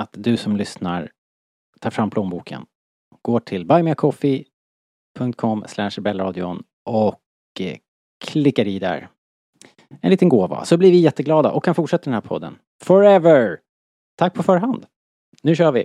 att du som lyssnar tar fram plånboken, går till buymeacoffee.com rebellradion och eh, klickar i där en liten gåva så blir vi jätteglada och kan fortsätta den här podden. Forever! Tack på förhand. Nu kör vi!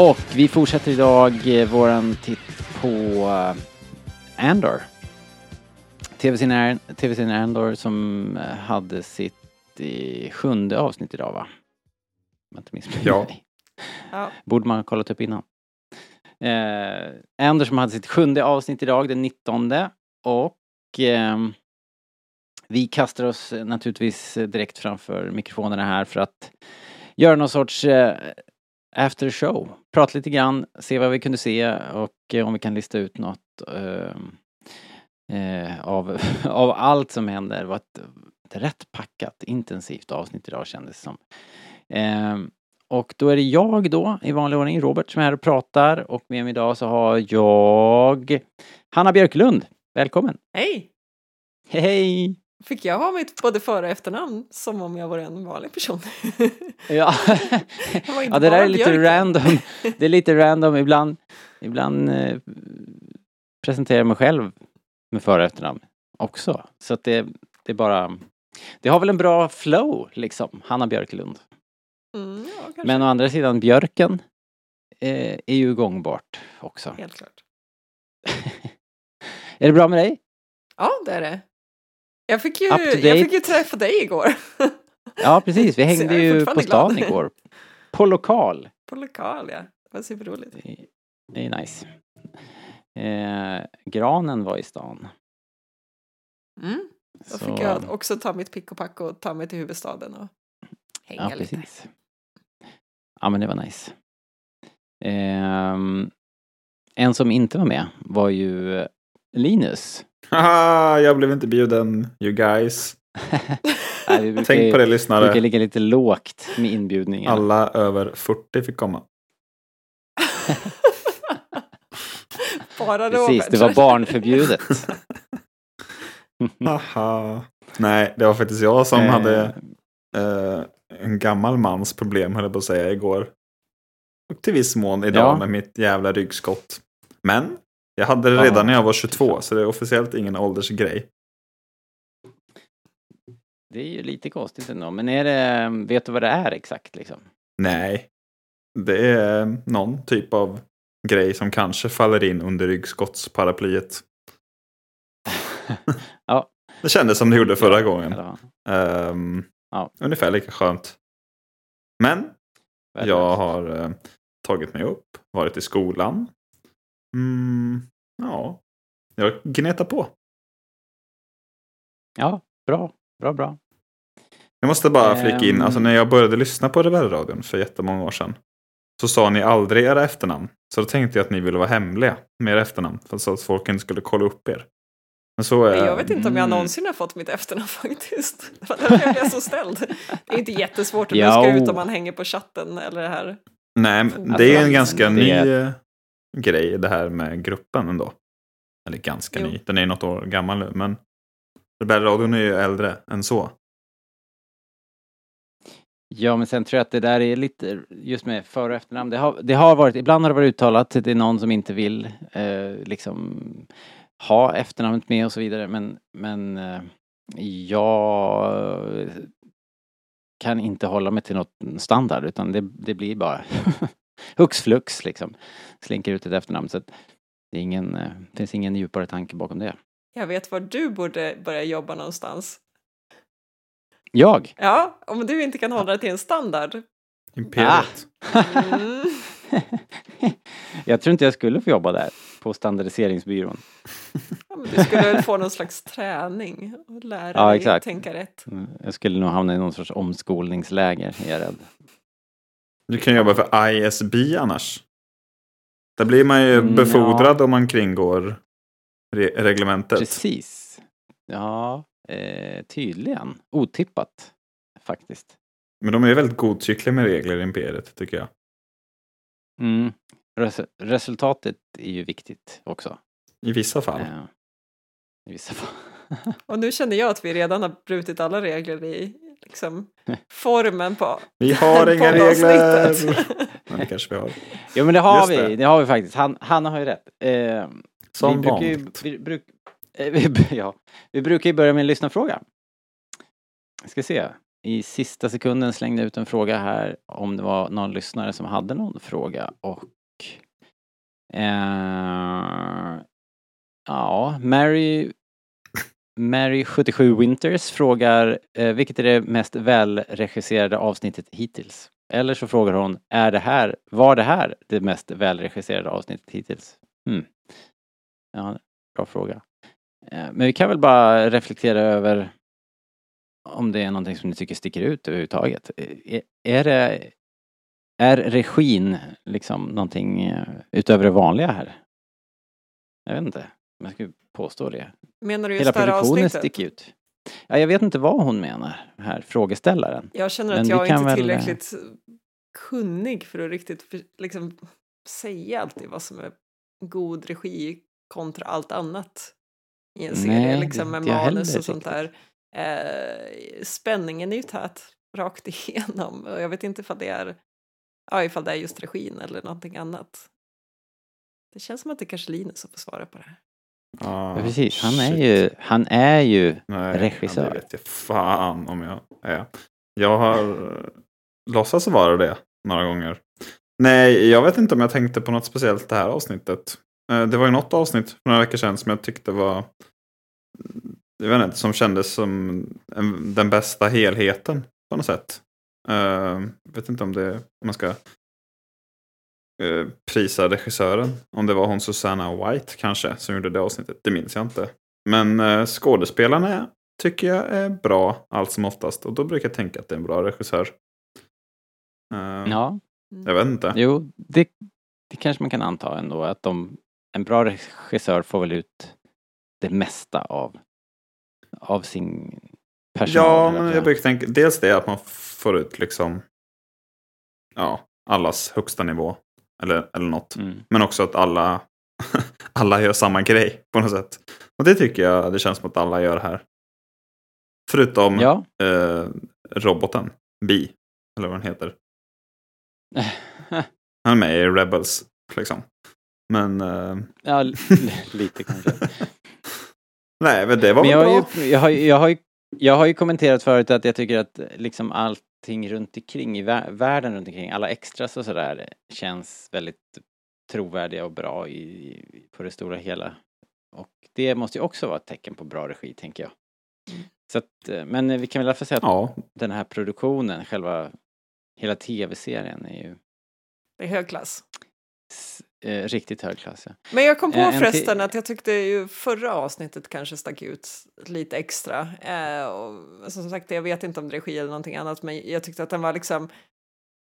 Och vi fortsätter idag eh, våran titt på eh, Andor. TV-serien TV Andor som eh, hade sitt eh, sjunde avsnitt idag va? Om jag inte missminner Ja. mig. Ja. Borde man ha kollat upp innan. Eh, Andor som hade sitt sjunde avsnitt idag, den 19. Och ehm, vi kastar oss eh, naturligtvis eh, direkt framför mikrofonerna här för att göra någon sorts eh, after show. Prata lite grann, se vad vi kunde se och eh, om vi kan lista ut något eh, eh, av, av allt som händer. Det var ett, ett rätt packat, intensivt avsnitt idag kändes det som. Eh, och då är det jag då, i vanlig ordning, Robert, som är här och pratar och med mig idag så har jag Hanna Björklund. Välkommen! Hej! Hej! Fick jag ha mitt både för och efternamn som om jag vore en vanlig person? Ja, ja det där är lite random. Det är lite random. Ibland, ibland eh, presenterar jag mig själv med för och efternamn också. Så att det, det är bara... Det har väl en bra flow liksom, Hanna Björklund. Mm, ja. Men å andra sidan, björken eh, är ju gångbart också. Helt klart. är det bra med dig? Ja, det är det. Jag fick ju, jag fick ju träffa dig igår. Ja, precis. Vi hängde ju på stan glad. igår. På lokal. På lokal, ja. Det var superroligt. Det är- nice. Eh, granen var i stan. Mm. Då Så- fick jag också ta mitt pick och pack och ta mig till huvudstaden och hänga Ja, lite. precis. Ja, men det var nice. Ehm, en som inte var med var ju Linus. Haha, jag blev inte bjuden, you guys. Nej, vi brukar, Tänk på det brukar lyssnare. ligga lite lågt med inbjudningen. Alla över 40 fick komma. Bara Precis, Robert. det var barnförbjudet. Haha. Nej, det var faktiskt jag som Eh, hade eh, en gammal mans problem, höll jag på att säga, igår. Och till viss mån idag Ja. med mitt jävla ryggskott. Men jag hade det redan när jag var fy 22, fan. så det är officiellt ingen åldersgrej. Det är ju lite konstigt ändå. Men är det, vet du vad det är exakt liksom? Nej, det är någon typ av grej som kanske faller in under ryggskottsparaplyet. Ja. Det kändes som det gjorde förra gången. Ehm, Ja. Ungefär lika skönt. Men jag har eh, tagit mig upp, varit i skolan. Mm, ja, jag gnetar på. Ja, bra, bra, bra. Jag måste bara flika in, Ehm. alltså när jag började lyssna på Rebellradion för jättemånga år sedan. Så sa ni aldrig era efternamn. Så då tänkte jag att ni ville vara hemliga med era efternamn. För så att folk inte skulle kolla upp er. Men så är... Jag vet inte om jag Mm. någonsin har fått mitt efternamn faktiskt. Det var därför jag blev så ställd. Det är inte jättesvårt att luska ut om man hänger på chatten eller det här. Nej, men Alltså, det är en ganska det ny eh, grej det här med gruppen ändå. Eller ganska Jo. ny, den är något år gammal nu. Men Rebellradion är ju äldre än så. Ja, men sen tror jag att det där är lite, just med för och efternamn, det har, det har varit, ibland har det varit uttalat, det är någon som inte vill eh, liksom ha efternamnet med och så vidare, men, men eh, jag kan inte hålla mig till något standard, utan det, det blir bara hux flux liksom, slinker ut ett efternamn. Så att det är ingen, eh, finns ingen djupare tanke bakom det. Jag vet var du borde börja jobba någonstans. Jag? Ja, om du inte kan hålla dig till en standard. Imperiet. Mm. jag tror inte jag skulle få jobba där, på standardiseringsbyrån. Ja, men du skulle väl få någon slags träning och lära Ja, dig exakt. tänka rätt. Mm, Jag skulle nog hamna i någon sorts omskolningsläger, är jag rädd. Du kan jobba för ISB annars. Där blir man ju Mm, befordrad om man kringgår re- reglementet. Precis. Ja, eh, tydligen. Otippat, faktiskt. Men de är väldigt godtyckliga med regler i Imperiet, tycker jag. Mm. Res- resultatet är ju viktigt också. I vissa fall. Eh, I vissa fall. Och nu känner jag att vi redan har brutit alla regler i liksom, formen på Vi har inga regler! Men det kanske vi har. Jo men det har Just vi, det. det. har vi faktiskt. Han, Hanna har ju rätt. Eh, Som vi brukar ju, vanligt. vi, bruk, eh, vi, ja, vi brukar ju börja med en lyssnarfråga. Jag ska se. I sista sekunden slängde jag ut en fråga här om det var någon lyssnare som hade någon fråga och eh, ja, Mary Mary 77 Winters frågar eh, vilket är det mest välregisserade avsnittet hittills? Eller så frågar hon, är det här, var det här det mest välregisserade avsnittet hittills? Hmm. Ja, bra fråga. Eh, Men vi kan väl bara reflektera över om det är någonting som ni tycker sticker ut överhuvudtaget. Eh, är det, är regin liksom någonting eh, utöver det vanliga här? Jag vet inte jag skulle påstå det. Menar du Hela just det här produktionen avsnittet? sticker ut. Ja, jag vet inte vad hon menar här, frågeställaren. Jag känner Men att vi jag inte är väl, eh, tillräckligt kunnig för att riktigt liksom, säga alltid vad som är god regi kontra allt annat i en serie, Nej, liksom med inte manus och sånt där. Eh, spänningen är ju tät rakt igenom och jag vet inte ifall det är, ja, ifall det är just regin eller någonting annat. Det känns som att det är kanske Linus som får svara på det här. Ah, Ja, precis, han är shit. ju, han är ju Nej, regissör. Ja, det vet jag fan om jag är. Jag har eh, låtsats vara det några gånger. Nej, jag vet inte om jag tänkte på något speciellt det här avsnittet. Eh, Det var ju något avsnitt för några veckor sedan som jag tyckte var jag vet inte, som kändes som en, den bästa helheten på något sätt. Uh, vet inte om det om man ska eh, prisa regissören. Om det var hon Susanna White kanske som gjorde det avsnittet. Det minns jag inte. Men uh, skådespelarna tycker jag är bra allt som oftast. Och då brukar jag tänka att det är en bra regissör. Eh, Ja, Jag vet inte. jo, det, det kanske man kan anta ändå att de, en bra regissör får väl ut det mesta av, av sin personal. Ja, men jag brukar tänka dels det att man får ut liksom ja, allas högsta nivå. Eller, eller något. Mm. Men också att alla, alla gör samma grej på något sätt. Och det tycker jag det känns som att alla gör här. Förutom Ja, eh, roboten, Bi, eller vad den heter. Han är med i Rebels, liksom. Men eh, ja li- lite kanske. nej, men det var Men väl jag har, bra. ju, jag, har, jag, har ju, jag har ju kommenterat förut att jag tycker att liksom allting runt omkring i vär, världen runt omkring, alla extras och sådär känns väldigt trovärdiga och bra i, på det stora hela. Och det måste ju också vara ett tecken på bra regi, tänker jag. Mm. Så att, eh, men vi kan väl i alla fall säga att Ja, den här produktionen, själva hela tv-serien är ju Det är hög klass. Eh, riktigt hög klass. Ja. Men jag kom på Eh, förresten att jag tyckte ju förra avsnittet kanske stack ut lite extra. Eh, och som sagt, jag vet inte om det är regi eller någonting annat, men jag tyckte att den var liksom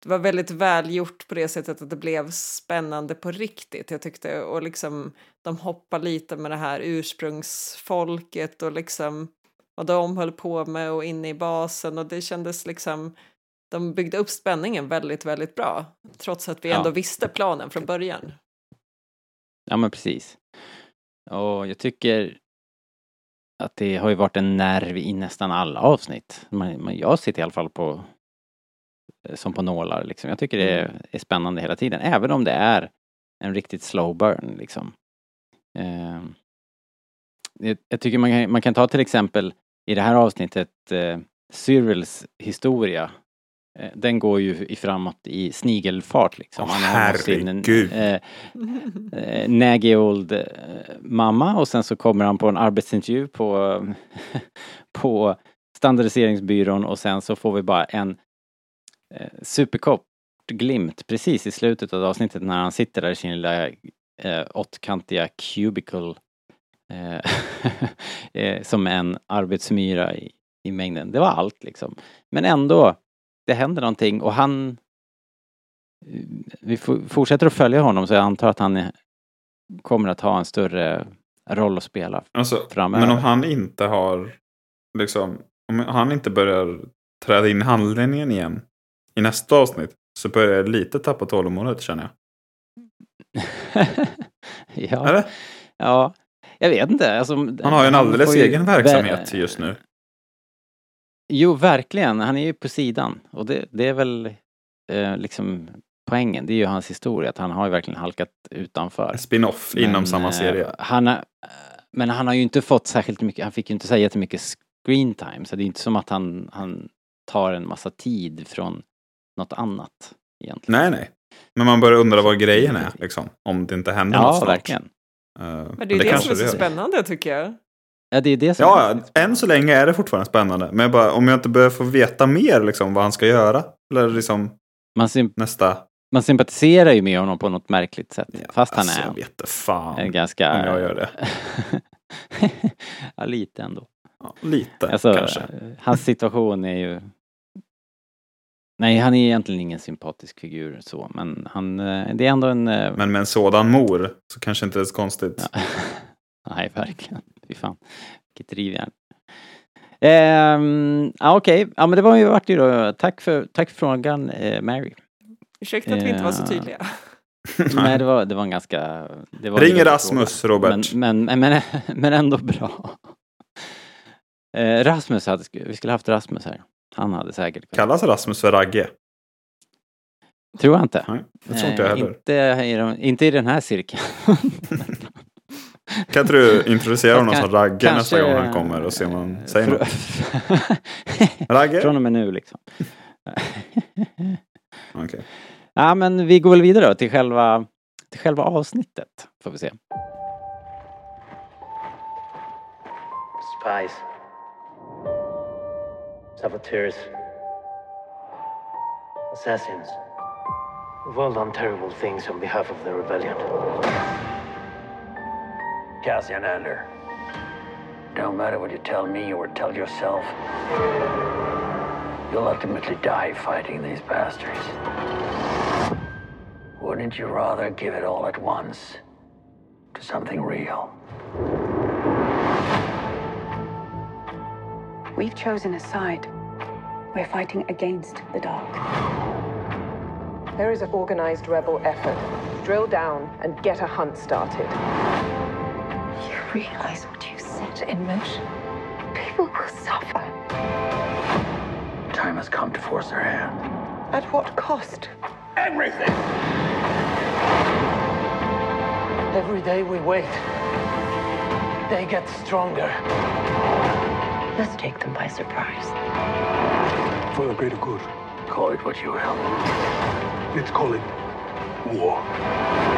det var väldigt välgjort på det sättet att det blev spännande på riktigt. Jag tyckte och liksom de hoppar lite med det här ursprungsfolket och liksom vad de höll på med och inne i basen och det kändes liksom de byggde upp spänningen väldigt, väldigt bra trots att vi Ja. ändå visste planen från början. Ja men precis. Och jag tycker att det har ju varit en nerv i nästan alla avsnitt. Man, jag sitter i alla fall på som på nålar liksom. Jag tycker det är, är spännande hela tiden. Även om det är en riktigt slow burn liksom. Eh, jag, jag tycker man kan, man kan ta till exempel i det här avsnittet eh, Cyrils historia. Eh, den går ju i framåt i snigelfart liksom. Åh, har sin, herregud. eh, eh, naggy old eh, mamma och sen så kommer han på en arbetsintervju på, på standardiseringsbyrån och sen så får vi bara en eh, superkort glimt precis i slutet av avsnittet när han sitter där i sin lilla eh, åttkantiga cubicle eh, som en arbetsmyra i, i mängden. Det var allt liksom. Men ändå, det händer någonting och han vi fortsätter att följa honom så jag antar att han kommer att ha en större roll att spela. Alltså, Framöver. men om han inte har, liksom, om han inte börjar träda in i handledningen igen i nästa avsnitt så börjar jag lite tappa tålamodet känner jag. ja, Eller? ja, jag vet inte. Alltså, Han har ju en alldeles egen verksamhet just nu. Jo, verkligen. Han är ju på sidan. Och det, det är väl eh, liksom poängen. Det är ju hans historia, att han har ju verkligen halkat utanför. Spin-off inom Men, samma eh, serie. Han har, men han har ju inte fått särskilt mycket, han fick ju inte säga jättemycket screen time. Så det är inte som att han, han tar en massa tid från något annat egentligen. Nej, nej. Men man börjar undra vad grejen är, liksom. Om det inte händer något Ja, snart. verkligen. Eh, Men det är ju det, kanske som är så gör. spännande tycker jag. Ja, det är det som Ja, än så länge är det fortfarande spännande. Men jag bara, om jag inte börjar få veta mer liksom, vad han ska göra. Eller liksom man, nästa... man sympatiserar ju med honom på något märkligt sätt. Fast han alltså, är Jag vet fan en ganska... om jag gör det. ja, lite ändå. Ja, lite Alltså, kanske. hans situation är ju... Nej, han är egentligen ingen sympatisk figur så, men han, eh, det är ändå en... eh, Men med en sådan mor så kanske inte det är så konstigt. Ja. Nej, verkligen. Fy fan. Vilket drivjärn. Ehm, ja, okej. Ja, men det var ju vart ju då. Tack för, tack för frågan, eh, Mary. Ursäkta att vi inte var så Ja. tydliga. Nej, det var, det var en ganska... Det var Ring Rasmus, fråga. Robert. Men, men, men, men ändå bra. Eh, Rasmus hade, vi skulle haft Rasmus här. Han hade säkert. Kallas Rasmus för Ragge? Tror jag inte. Nej, det tror inte jag Eh, heller. Inte i, de, inte i den här cirkeln. Kan inte du introducera honom som Ragge nästa gång han kommer och se om han eh, säger något? Ragge? Från och med nu liksom. Okej. Ja men vi går väl vidare då till själva, till själva avsnittet. Får vi se. Spies. Saboteurs. Assassins. We've all done terrible things on behalf of the rebellion. Cassian Andor. Don't matter what you tell me or tell yourself. You'll ultimately die fighting these bastards. Wouldn't you rather give it all at once to something real? We've chosen a side. We're fighting against the dark. There is an organized rebel effort. Drill down and get a hunt started. You realize what you set in motion? People will suffer. Time has come to force their hand. At what cost? Everything! Every day we wait, they get stronger. Let's take them by surprise. For the greater good. Call it what you will. Let's call it war.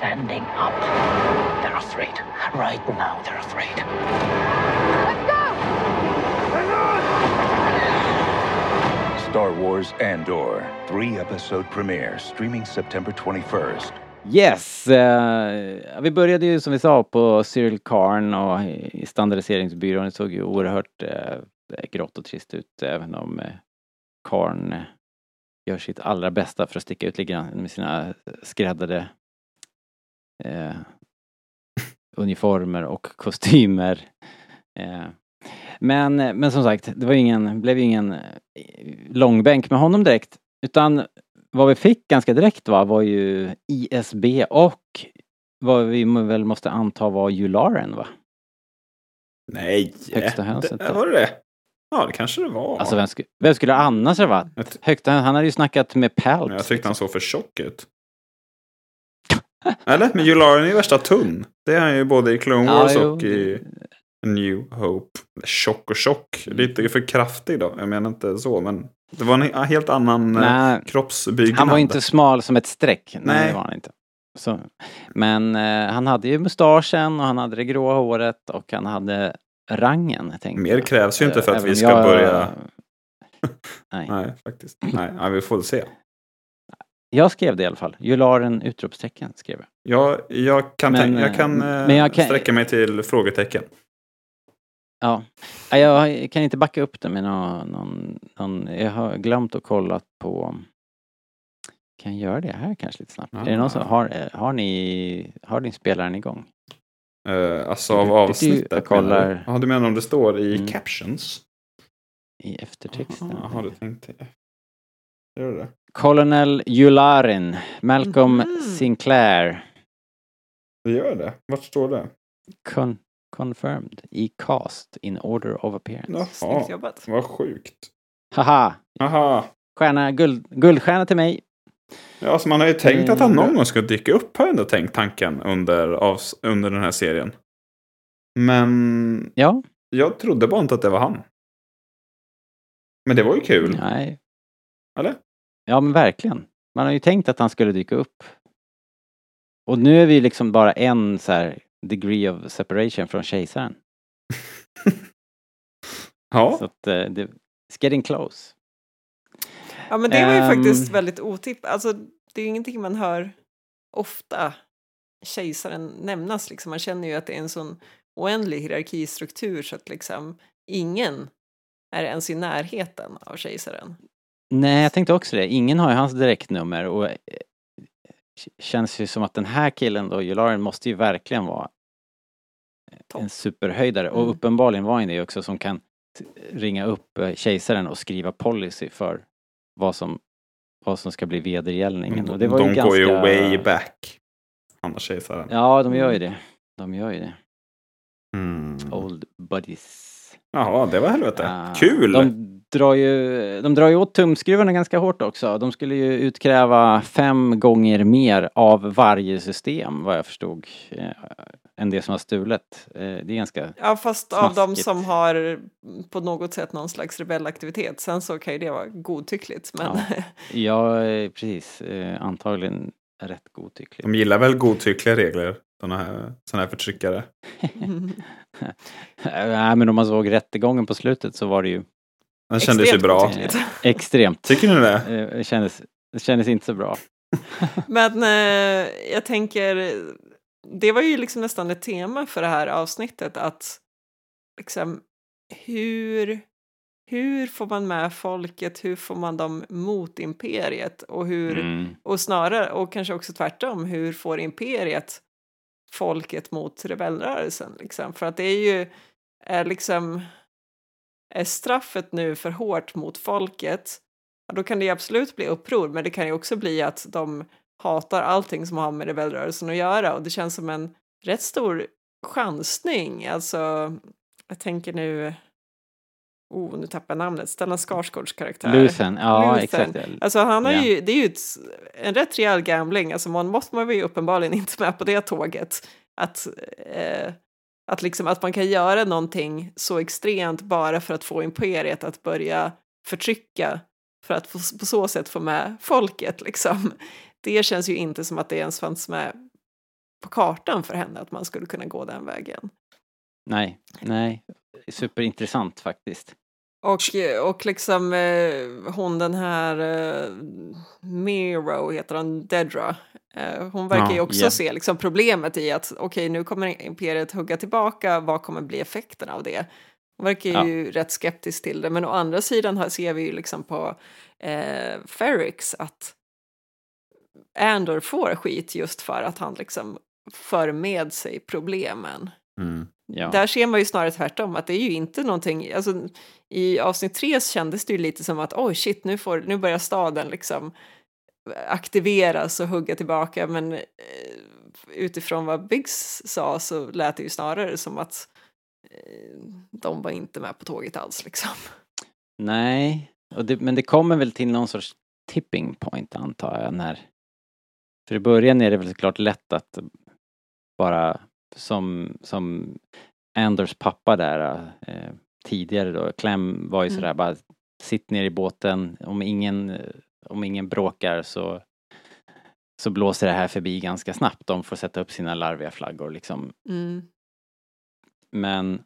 Standing up. They're afraid. Right now, they're afraid. Star Wars Andor, three episode premiere, streaming September 21st. Yes! Eh, vi började ju som vi sa på Cyril Karn och i standardiseringsbyrån. Det såg ju oerhört eh, grått och trist ut även om karln eh, gör sitt allra bästa för att sticka ut lite grann med sina skräddade eh, uniformer och kostymer. Eh, men, men som sagt, det var ingen, blev ingen eh, långbänk med honom direkt. Utan vad vi fick ganska direkt va, var ju ISB och vad vi väl måste anta var Jularen va? Nej! Högsta hönset det, var det det? Ja, det kanske det var. Alltså vem, sku, vem skulle annars ha varit? Högsta, han hade ju snackat med Palps. jag tyckte han såg för tjock ut. Eller? Men Jularen är ju värsta tunn. Det är han ju både i Clone Ja, Wars jo. och i New Hope. Tjock och tjock. Lite för kraftig då. Jag menar inte så, men det var en helt annan eh, Nej, kroppsbyggnad. han var inte smal som ett streck. Nej, Nej. det var han inte. Så, men eh, han hade ju mustaschen och han hade det gråa håret och han hade rangen. Mer krävs ju inte för att vi ska jag- börja- Nej. Nej, faktiskt. Nej, ja, vi får se. Jag skrev det i alla fall. Jularen utropstecken skrev jag. Jag, jag kan, Men, tänka, jag kan, eh, eh, men jag kan- sträcka mig till frågetecken. Ja. Ja, Jag kan inte backa upp det med någon, någon, någon jag har glömt att kolla på kan jag göra det här kanske lite snabbt? Är det någon som, Ah. har, eh, har ni, har ni spelaren igång? Uh, alltså av avsnittet. jag kollar-? Ja, du menar om det står i Mm. captions? I eftertexten? Jaha, har du tänkt? Gör det? Colonel Yularin, Malcolm Mhm. Sinclair, Det gör det? Vart står det? con, confirmed i cast in order of appearance. Snyggt Jaha, jobbat. vad sjukt. Haha! Haha. Stjärna, guld, guldstjärna till mig. Ja, alltså man har ju tänkt att han Mm. någon gång ska dyka upp har jag ändå tänkt tanken under, avs- under den här serien. Men Ja, jag trodde bara inte att det var han. Men det var ju kul. nej. Eller? Ja men verkligen. Man har ju tänkt att han skulle dyka upp. Och nu är vi liksom bara en så här degree of separation från kejsaren. Ja. Så att eh, det, it's getting close. Ja men det var ju Ehm. faktiskt väldigt otippat. Alltså det är ju ingenting man hör ofta kejsaren nämnas liksom. Man känner ju att det är en sån oändlig hierarkistruktur så att liksom ingen är ens i närheten av kejsaren. Nej, jag tänkte också det. Ingen har ju hans direktnummer och eh, känns ju som att den här killen då, Jularen, måste ju verkligen vara Topp. en superhöjdare. Och Mm. uppenbarligen var han det också som kan ringa upp eh, kejsaren och skriva policy för vad som, vad som ska bli vedergällningen. Och det var de ju ganska... går ju way back. Och kejsaren. Ja, de gör ju det. De gör ju det. Mm. Old buddies. Jaha, det var helvete. Ah, Kul! De drar, ju, de drar ju åt tumskruvarna ganska hårt också. De skulle ju utkräva fem gånger mer av varje system vad jag förstod. Eh, än det som var stulet. Eh, det är ganska... Ja fast av de Smaskigt. som har på något sätt någon slags rebellaktivitet. Sen så kan ju det vara godtyckligt men Ja, eh, precis. Eh, antagligen rätt godtyckligt. De gillar väl godtyckliga regler, sådana här, såna här förtryckare. Nej, men om man såg rättegången på slutet så var det ju Den kändes ju Extremt bra. godtyckligt. extremt. Tycker ni det? Eh, Det kändes, det kändes inte så bra. Men eh, jag tänker, det var ju liksom nästan ett tema för det här avsnittet att liksom hur, hur får man med folket, hur får man dem mot imperiet och hur, Mm. och snarare, och kanske också tvärtom, hur får imperiet folket mot rebellrörelsen liksom? För att det är ju, är liksom, är straffet nu för hårt mot folket, ja, då kan det ju absolut bli uppror, men det kan ju också bli att de hatar allting som har med rebellrörelsen att göra och det känns som en rätt stor chansning. Alltså, jag tänker nu, oh, nu tappar jag namnet, Stellan Skarsgårds karaktär. Lusen, ja Luthen. exakt. Alltså han har Ja. ju, det är ju ett, en rätt rejäl gambling, alltså man måste man ju uppenbarligen inte med på det tåget. Att, eh, att, liksom, att man kan göra någonting så extremt bara för att få imperiet att börja förtrycka för att på, på så sätt få med folket liksom. Det känns ju inte som att det ens fanns med på kartan för henne att man skulle kunna gå den vägen. Nej, nej. Superintressant faktiskt. Och, och liksom eh, hon den här eh, Miro heter hon, Dedra. Eh, hon verkar Ja, ju också ja. se liksom problemet i att okej nu kommer imperiet hugga tillbaka, vad kommer bli effekten av det? Hon verkar ju rätt skeptisk till det. Men å andra sidan här ser vi ju liksom på eh, Ferrix att Andor får skit just för att han liksom för med sig problemen. Mm. Ja. Där ser man ju snarare tvärtom, att det är ju inte någonting, alltså i avsnitt tre kändes det ju lite som att oj shit, nu, får, nu börjar staden liksom aktiveras och hugga tillbaka, men eh, utifrån vad Biggs sa så lät det ju snarare som att eh, de var inte med på tåget alls liksom. Nej, och det, men det kommer väl till någon sorts tipping point antar jag när... För i början är det väl såklart lätt att bara som, som Anders pappa där eh, tidigare då, Clem var ju Mm. sådär bara sitt ner i båten, om ingen, om ingen bråkar så så blåser det här förbi ganska snabbt. De får sätta upp sina larviga flaggor liksom. Mm. Men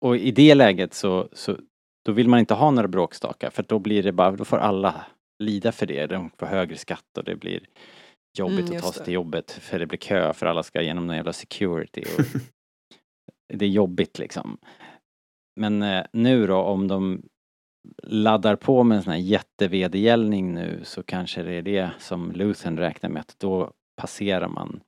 och i det läget så, så då vill man inte ha några bråkstakar för då blir det bara, då får alla lida för det. De får högre skatt och det blir jobbigt Mm, att ta sig till jobbet för det blir kö för alla ska igenom någon jävla security. Och det är jobbigt liksom. Men eh, nu då om de laddar på med en sån här jättevedergällning nu så kanske det är det som Luthen räknar med att då passerar man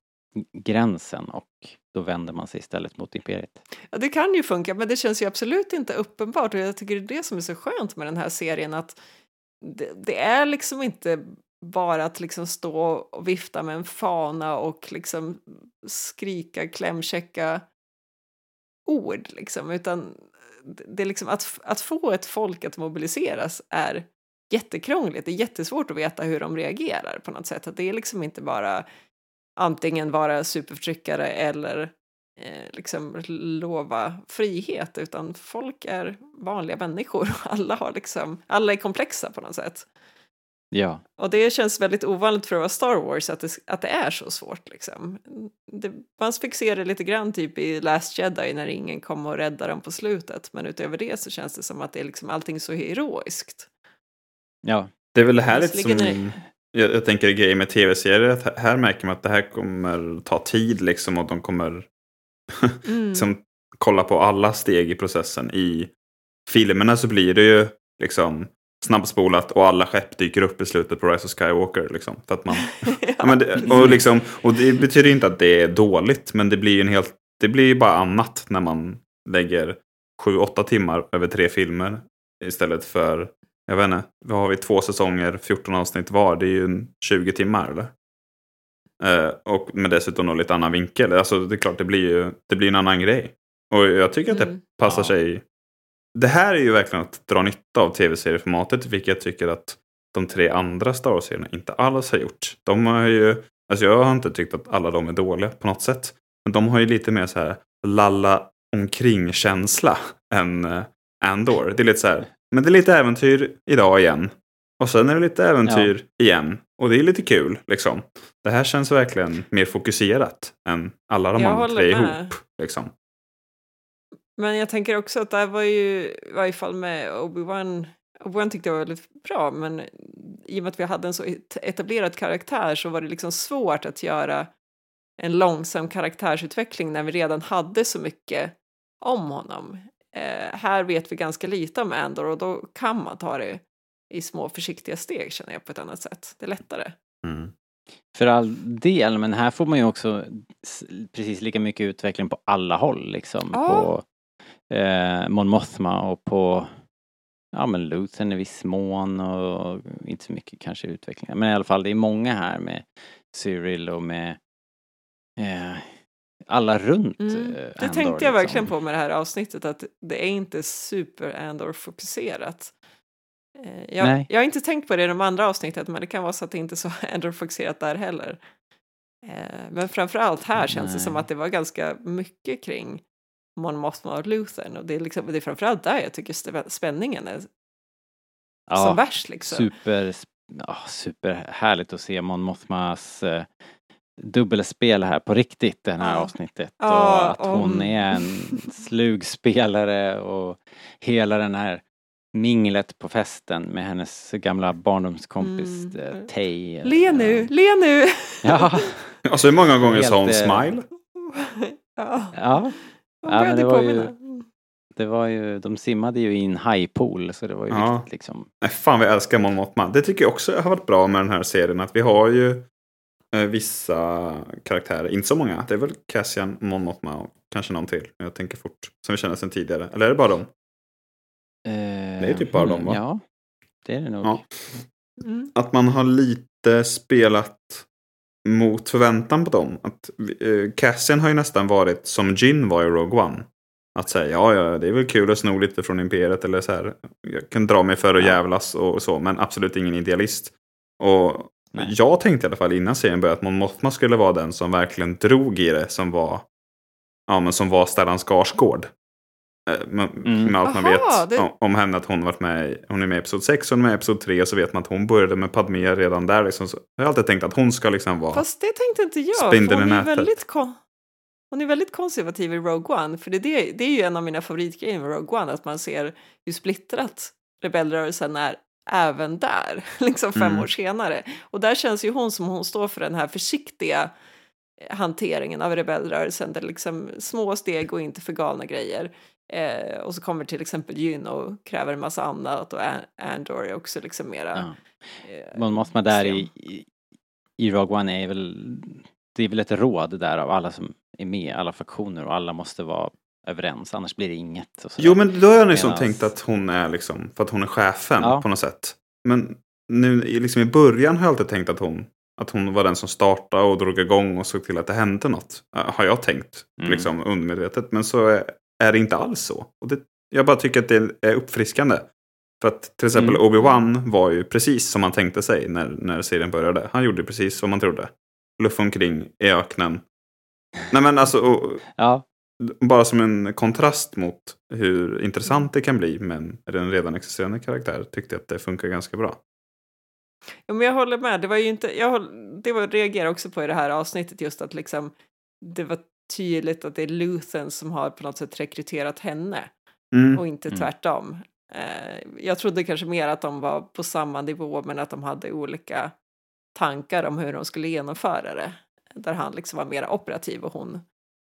gränsen och då vänder man sig istället mot imperiet. Ja, det kan ju funka, men det känns ju absolut inte uppenbart och jag tycker det är det som är så skönt med den här serien att det, det är liksom inte bara att liksom stå och vifta med en fana och liksom skrika klämkäcka ord liksom, utan det är liksom att, att få ett folk att mobiliseras är jättekrångligt. Det är jättesvårt att veta hur de reagerar på något sätt. Att det är liksom inte bara antingen vara superförtryckare eller eh, liksom lova frihet, utan folk är vanliga människor. Alla, har liksom, alla är komplexa på något sätt. Ja, Och det känns väldigt ovanligt för att vara Star Wars att det, att det är så svårt. Liksom. Det, man fick se det lite grann typ i Last Jedi när ingen kom och räddade dem på slutet. Men utöver det så känns det som att det är liksom allting så heroiskt. ja, Det är väl det här lite Visserligen som... Jag, jag tänker grejer med tv-serier. att Här märker man att det här kommer ta tid liksom och de kommer Mm. liksom, kolla på alla steg i processen. I filmerna så blir det ju liksom snabbspolat och alla skepp dyker upp i slutet på Rise of Skywalker. Liksom, för att man, ja, men det, och, liksom, och det betyder inte att det är dåligt, men det blir ju en helt, det blir bara annat när man lägger sju, åtta timmar över tre filmer istället för, jag vet inte, vad har vi, två säsonger, 14 avsnitt var, det är ju en 20 timmar eller? Eh, och med dessutom då lite annan vinkel. Alltså det är klart, det blir ju det blir en annan grej. Och jag tycker att det Mm. passar Ja. sig. Det här är ju verkligen att dra nytta av tv-serieformatet, vilket jag tycker att de tre andra Star Wars-serierna inte alls har gjort. De har ju, alltså jag har inte tyckt att alla de är dåliga på något sätt. Men de har ju lite mer så här lalla omkring-känsla än eh, Andor. Det är lite så här, men det är lite äventyr idag igen. Och sen är det lite äventyr igen. Och det är lite kul liksom. Det här känns verkligen mer fokuserat än alla de Jag andra tre ihop. Liksom. Men jag tänker också att det här var ju, i varje fall med Obi-Wan, Obi-Wan tyckte jag var väldigt bra, men i och med att vi hade en så et- etablerad karaktär så var det liksom svårt att göra en långsam karaktärsutveckling när vi redan hade så mycket om honom. Eh, här vet vi ganska lite om Andor och då kan man ta det i små försiktiga steg känner jag på ett annat sätt. Det är lättare. Mm. för all del, men här får man ju också precis lika mycket utveckling på alla håll liksom. Ja. På eh, Mon Mothma och på ja men Luthen i viss mån och inte så mycket kanske utveckling. Men i alla fall det är många här med Cyril och med eh, alla runt Mm. eh, Det Andor, tänkte jag verkligen liksom. på med det här avsnittet att det är inte super Andor-fokuserat. Eh, Jag, Nej. jag har inte tänkt på det i de andra avsnitten men det kan vara så att det inte är så Andor-fokuserat där heller. Eh, Men framförallt här känns det som att det var ganska mycket kring Mon Mothma och Luthen och det är, liksom, det är framförallt där jag tycker spä- spänningen är Ja, som värst liksom. Super, ja, superhärligt att se Mon Mothmas eh, dubbelspel här på riktigt det här Ja. avsnittet. Ja, och att hon om- är en slug spelare och hela den här minglet på festen med hennes gamla barndomskompis Mm. mm. Tay. Le nu, le nu! Ja, Alltså hur många gånger sa hon Helt, eh, smile? ja, ja. Hon Ja, men det var ju- påminna. det var ju, de simmade ju i en hajpool så det var ju Ja. viktigt liksom. Nej, fan vi älskar Mon Mothma. Det tycker jag också har varit bra med den här serien. Att vi har ju eh, vissa karaktärer, inte så många. Det är väl Cassian, Mon Mothma och kanske någon till. Jag tänker fort. Som vi känner sedan tidigare. Eller är det bara dem? Eh, Det är typ bara dem, va? Ja, det är det nog. Ja. Mm. Att man har lite spelat mot förväntan på dem. Att, eh, Cassian har ju nästan varit som Jin var i Rogue One. Att säga ja, ja, det är väl kul att sno lite från Imperiet eller så här. Jag kan dra mig för att jävlas och så, men absolut ingen idealist. Och Nej. jag tänkte i alla fall innan serien började att Mon Mothma skulle vara den som verkligen drog i det, som var, ja, men som var Stellan Skarsgård. Eh, Med, Mm. med allt man Aha, vet det- om, om henne, att hon varit med i, hon är med i Episod 6 och hon är med i Episod 3 och så vet man att hon började med Padmé redan där. Liksom. Så jag har alltid tänkt att hon ska liksom vara... Fast det tänkte inte jag. i hon, är väldigt kon- hon är väldigt konservativ i Rogue One. För det, är det, det är ju en av mina favoritgrejer med Rogue One. Att man ser hur splittrat rebellrörelsen är även där. Liksom fem Mm. år senare. Och där känns ju hon som hon står för den här försiktiga eh, hanteringen av rebellrörelsen. Där liksom små steg och inte för galna grejer. Eh, och så kommer till exempel Jyn och kräver en massa annat. Och An- Andor är också liksom mera... Ja. eh, Man måste man där i, i, i Rogue One är väl, det är väl ett råd där av alla som är med, alla faktioner och alla måste vara överens, annars blir det inget. Jo, men då har jag liksom Medans- tänkt att hon är liksom, för att hon är chefen Ja. på något sätt. Men nu i- liksom i början har jag alltid tänkt att hon, att hon var den som startade och drog igång och såg till att det hände något. äh, Har jag tänkt, Mm. liksom undermedvetet. Men så är, är det inte alls så. Och det, jag bara tycker att det är uppfriskande. För att till exempel Mm. Obi-Wan var ju precis som man tänkte sig när, när serien började. Han gjorde precis som man trodde. Luff omkring i öknen. Nej men alltså, och, Ja, bara som en kontrast mot hur intressant det kan bli med en en redan existerande karaktär tyckte jag att det funkar ganska bra. Ja, men jag håller med. Det var ju inte, jag håll, det var, reagerar också på i det här avsnittet just att liksom det var tydligt att det är Luthen som har på något sätt rekryterat henne Mm. och inte Mm. tvärtom. Eh, jag trodde kanske mer att de var på samma nivå men att de hade olika tankar om hur de skulle genomföra det. Där han liksom var mer operativ och hon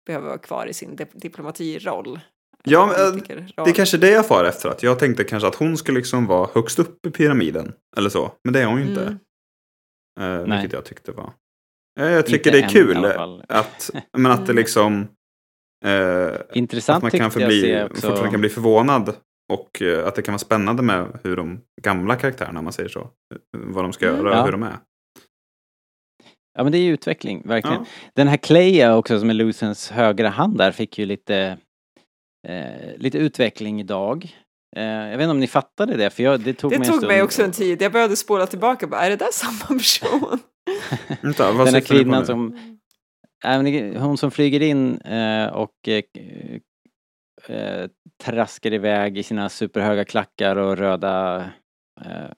behöver vara kvar i sin dip- diplomatiroll. Ja, men, äh, Politikerroll. Det är kanske det jag far efter. Att jag tänkte kanske att hon skulle liksom vara högst upp i pyramiden. Eller så. Men det är hon ju inte. Mm. Eh, Nej. vilket jag tyckte var. Jag tycker Inte det är än kul. fall. Att, men att det Mm. liksom. Eh, att intressant man kan jag förbli, se också. fortfarande kan bli förvånad. Och eh, att det kan vara spännande med hur de gamla karaktärerna, om man säger så. Vad de ska Mm. göra och Ja. hur de är. Ja men det är ju utveckling, verkligen. Ja. Den här Cleia också som är Lucens högra hand där fick ju lite, eh, lite utveckling idag. Eh, jag vet inte om ni fattade det för jag, det tog Det mig en tog stund. mig också en tid. Jag började spola tillbaka. Bara, är det där samma person? Vänta, vad Den här kvinnan som, hon som flyger in eh, och eh, eh, traskar iväg i sina superhöga klackar och röda eh,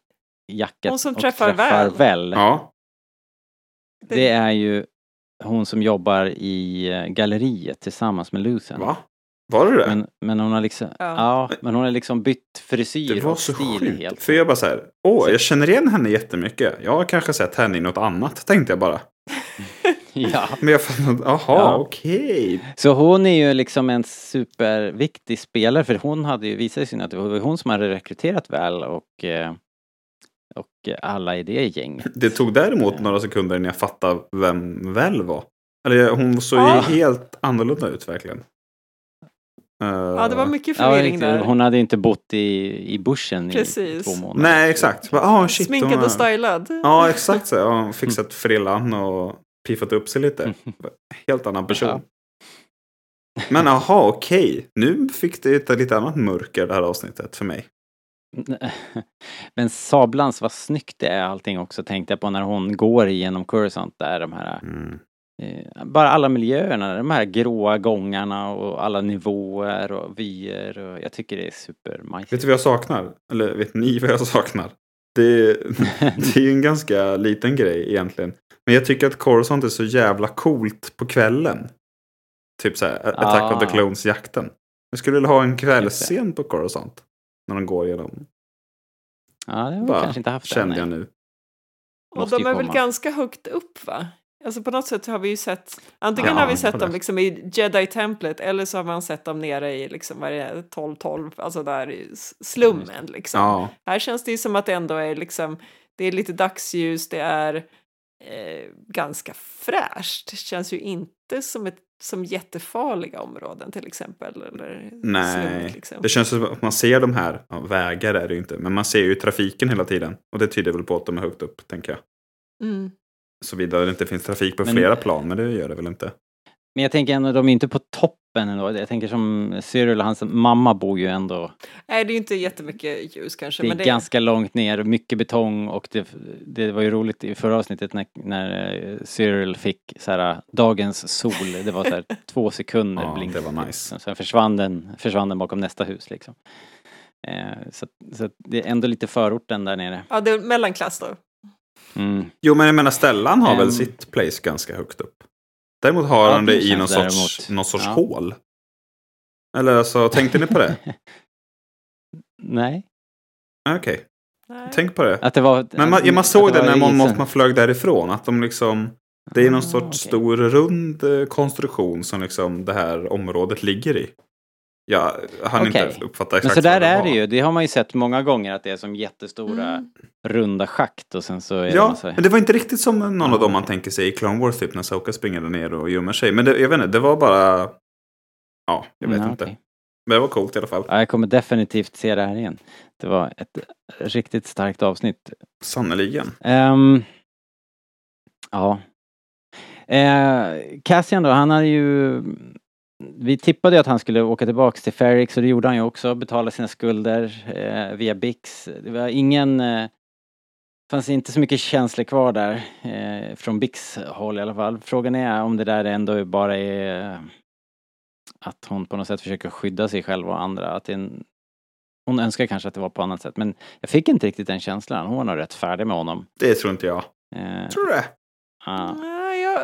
jacket Hon som och träffar väl. väl. Ja, Det är ju hon som jobbar i galleriet tillsammans med Luthen. va? Var det det? Men, men hon har liksom, Ja. ja. men hon har liksom bytt frisyr Det var och så stil sjukt. helt. För jag bara så här, åh, jag känner igen henne jättemycket. Jag har kanske sett henne i något annat, tänkte jag bara. Ja. Men jag fattade, jaha, Ja. okej. Så hon är ju liksom en superviktig spelare för hon hade ju visat sig att det var hon som hade rekryterat väl och, eh, och alla i det gänget. Det tog däremot några sekunder innan jag fattade vem väl var. Eller hon såg ju Ja. helt annorlunda ut verkligen. Eh, Ja, det var mycket Ja, förvirring riktigt. där. hon hade inte bott i, i bushen i Precis. två månader. Nej, exakt. Bara, Ah, shit, Sminkad och stylad. Ja, exakt så. Ja, hon fixat frillan och piffat upp sig lite. Helt annan person. Ja. Men aha, okej. Nu fick det ett lite annat mörker det här avsnittet för mig. Men sablans vad snyggt det är allting också tänkte jag på när hon går igenom Coruscant där de här Mm. Eh, bara alla miljöerna, de här gråa gångarna och alla nivåer och vyer och jag tycker det är Vet supermajsigt. du vad jag saknar? Eller vet ni vad jag saknar? Det, det är ju en ganska liten grej egentligen. Men jag tycker att Coruscant är så jävla coolt på kvällen. Typ så här, Attack of the Ah. Clones-jakten. Jag skulle vilja ha en kvällsscen på Coruscant. När de går igenom. Ja, det har vi kanske inte haft Kände än. jag nu. Och Måste de är väl komma. ganska högt upp va? Alltså på något sätt har vi ju sett, antingen Ja, har vi sett dem liksom i Jedi-templet eller så har man sett dem nere i liksom, vad det, 12-12, alltså där i slummen liksom. Ja, Här känns det ju som att det ändå är liksom, det är lite dagsljus, det är eh, ganska fräscht. Det känns ju inte som, ett, som jättefarliga områden till exempel. Eller nej. slummet, liksom. Det känns som att man ser de här, ja, vägar är det ju inte, men man ser ju trafiken hela tiden. Och det tyder väl på att de är högt upp, tänker jag. Mm. Såvida det inte finns trafik på Men- flera plan, men det gör det väl inte. Men jag tänker ändå, de är inte på toppen ändå. Jag tänker som Cyril och hans mamma bor ju ändå, Nej, det är ju inte jättemycket ljus kanske. det är men det, ganska långt ner och mycket betong och det, det var ju roligt i förra avsnittet när, när eh, Cyril fick så här dagens sol, det var så här två sekunder Ja, blink. det var nice. Sen försvann den, försvann den bakom nästa hus liksom. Eh, så, så det är ändå lite förorten där nere. Ja, det är mellanklass då. Mm. Jo, men jag menar Stellan har väl Ehm. sitt place ganska högt upp. Däremot har Ja, han det i någon sorts, däremot. någon sorts Ja. hål. Eller alltså, tänkte ni på det? Nej. Okej, Nej. tänk på det. Att det var... Men man, ja, man att såg det det när man, man flög därifrån. Att de liksom, det är någon Ah, sorts okej. stor rund eh, konstruktion som liksom det här området ligger i. Jag hann Okej. inte uppfatta Men exakt så där vad är var. det ju. Det har man ju sett många gånger att det är som jättestora Mm. runda schakt och sen så är det Ja, massa... men det var inte riktigt som någon Ja. av dem man tänker sig i Clone Wars typ när Soka springer där ner och gömmer sig. Men det, jag vet inte, det var bara... Ja, jag vet Ja, inte. okej. Men det var coolt i alla fall. Ja, jag kommer definitivt se det här igen. Det var ett riktigt starkt avsnitt. Sannerligen. Ehm, ja. Uh, Cassian då, han hade ju... Vi tippade ju att han skulle åka tillbaks till Ferrix och det gjorde han ju också. Betala sina skulder eh, via Bix. Det var ingen... Uh, fanns inte så mycket känslor kvar där. eh, från Bix håll i alla fall. Frågan är om det där ändå bara är... eh, att hon på något sätt försöker skydda sig själv och andra. Att en, hon önskar kanske att det var på annat sätt. Men jag fick inte riktigt den känslan. Hon var nog rätt färdig med honom. Det tror inte jag. Eh, Tror du det? ja.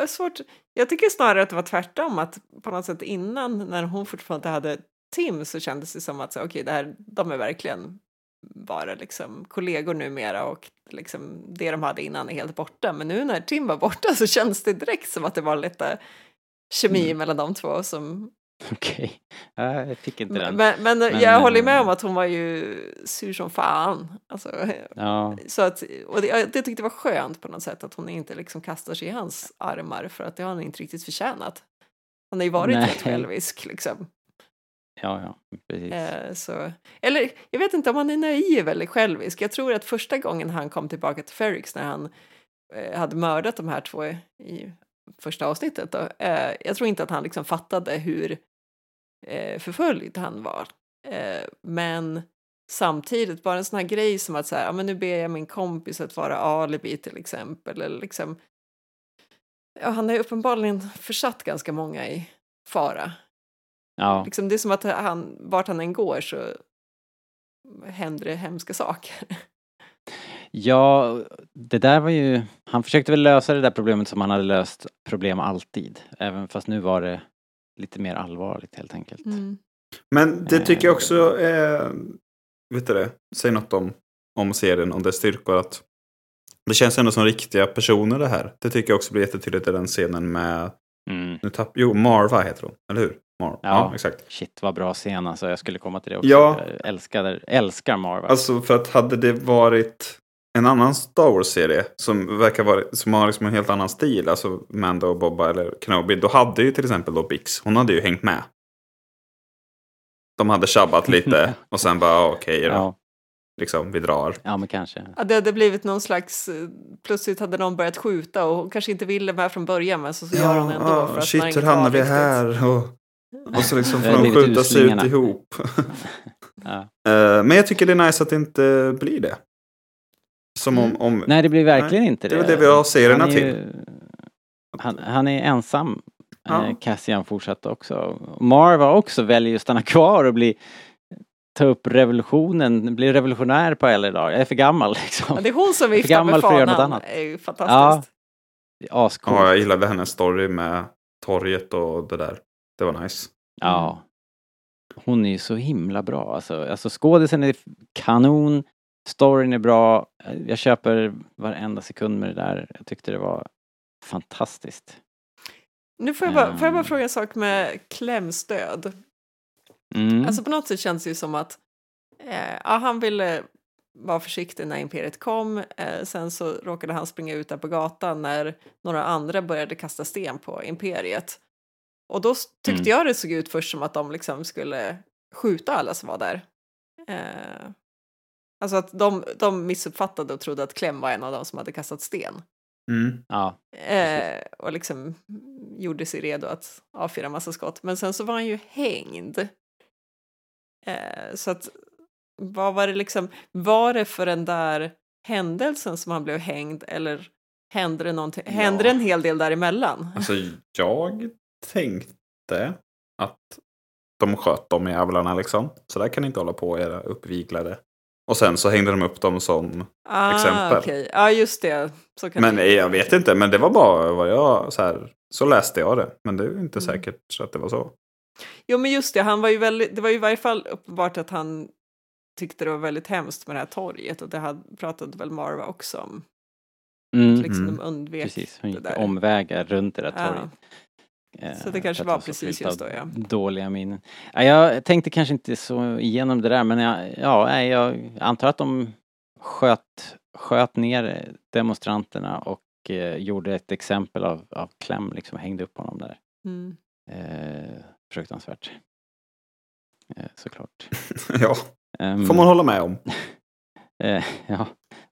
Svårt. jag tycker snarare att det var tvärtom. Att på något sätt innan, när hon fortfarande hade Tim, så kändes det som att så, okej, det här, de är verkligen bara liksom kollegor numera och liksom det de hade innan är helt borta. Men nu när Tim var borta så känns det direkt som att det var lite kemi Mm. mellan de två som Okej. Ja, jag fick inte den. Men, men, Men, jag håller med eh, om att hon var ju sur som fan. Alltså, Ja, så att, och det, jag det tyckte det var skönt på något sätt att hon inte liksom kastar sig i hans armar för att det har han inte riktigt förtjänat. Han har ju varit rätt självisk liksom. ja, ja, precis. Eh, så, eller jag vet inte om han är naiv eller självisk. Jag tror att första gången han kom tillbaka till Ferrix när han eh, hade mördat de här två i första avsnittet. Då, eh, jag tror inte att han liksom fattade hur eh, förföljd han var. Eh, men samtidigt, bara en sån här grej som att så här, ja, men nu ber jag min kompis att vara alibi till exempel. Eller liksom, ja, han har ju uppenbarligen försatt ganska många i fara. Ja, Liksom, det är som att han, vart han än går så händer det hemska saker. ja, det där var ju... Han försökte väl lösa det där problemet som han hade löst problem alltid. Även fast nu var det lite mer allvarligt helt enkelt. Mm. Men det tycker jag Eh. också är... Vet du det? Säg något om, om serien, om dess styrkor. Att det känns ändå som riktiga personer det här. Det tycker jag också blir jättetydligt i den scenen med... Mm. Nu tapp, jo, Marva heter hon. Eller hur? Mar, ja. Ja. exakt. Shit vad bra scen alltså. Jag skulle komma till det också. Ja. Jag älskar, älskar Marva. Alltså för att hade det varit en annan Star Wars-serie som verkar vara, som har liksom en helt annan stil, alltså Mando och Bobba eller Kenobi, då hade ju till exempel då Bix, hon hade ju hängt med. De hade tjabbat lite och sen bara ah, okej då, ja, liksom vi drar. ja, men kanske. Ja, det hade blivit någon slags... eh, Plötsligt hade någon börjat skjuta och hon kanske inte ville med från början men så, så gör hon ändå för att man shit hur hamnar vi här? Och, och så liksom får de skjuta sig ut ihop. Ja. Eh, Men jag tycker det är nice att det inte blir det. Som om, om Nej, det blir verkligen inte det det. är det vi har serierna Han är till. ju- Han, han är ensam. Ja. Eh, Cassian fortsatte också. Marva också väljer att stanna kvar och bli ta upp revolutionen, bli revolutionär på äldre dagar. Jag är för gammal liksom. Ja, det är hon som viftar gammal med för att göra något fanan. annat. Det är ju fantastiskt. Ascoolt. Ja, jag gillade hennes story med torget och det där. Det var nice. Ja. Hon är ju så himla bra alltså. Alltså skådisen är kanon, storyn är bra. Jag köper varenda sekund med det där. Jag tyckte det var fantastiskt. Nu får jag, bara, får jag bara Ehm. fråga en sak med klämstöd. Mm. Alltså på något sätt känns det ju som att eh, ja, han ville vara försiktig när Imperiet kom. Eh, sen så råkade han springa ut där på gatan när några andra började kasta sten på Imperiet. Och då s- tyckte Mm. jag det såg ut först som att de liksom skulle skjuta alla som var där. Eh, alltså att de, de missuppfattade och trodde att Clem var en av dem som hade kastat sten. Mm. Ja, Eh, och liksom gjorde sig redo att avfyra massa skott. Men sen så var han ju hängd. Eh, så att vad var det liksom, var det för den där händelsen som han blev hängd eller hände det någonting, Ja. hände det en hel del däremellan? Alltså jag tänkte att de sköt de jävlarna liksom. Så där kan ni inte hålla på era uppviglade. Och sen så hängde de upp dem som... Ah, exempel. okej. Ja, just det. Så kan Men det- jag vet inte, men det var bara vad jag... Så, här, så läste jag det. Men det är ju inte Mm. säkert så att det var så. Jo, men just det, han var ju väldigt, det var ju i varje fall uppenbart att han tyckte det var väldigt hemskt med det här torget och det hade, pratade väl Marva också om. mm. Liksom Mm. de undvek precis. Hon det gick där. omvägar runt det där Ja. torget. Eh, Så det kanske var precis just då, ja. Dåliga minnen. Ja, jag tänkte kanske inte så igenom det där men jag, ja, jag antar att de sköt, sköt ner demonstranterna och eh, gjorde ett exempel av, av Clem, liksom hängde upp honom där. Mm. Eh, fruktansvärt. Eh, såklart. ja, Ehm, får man hålla med om. eh, ja,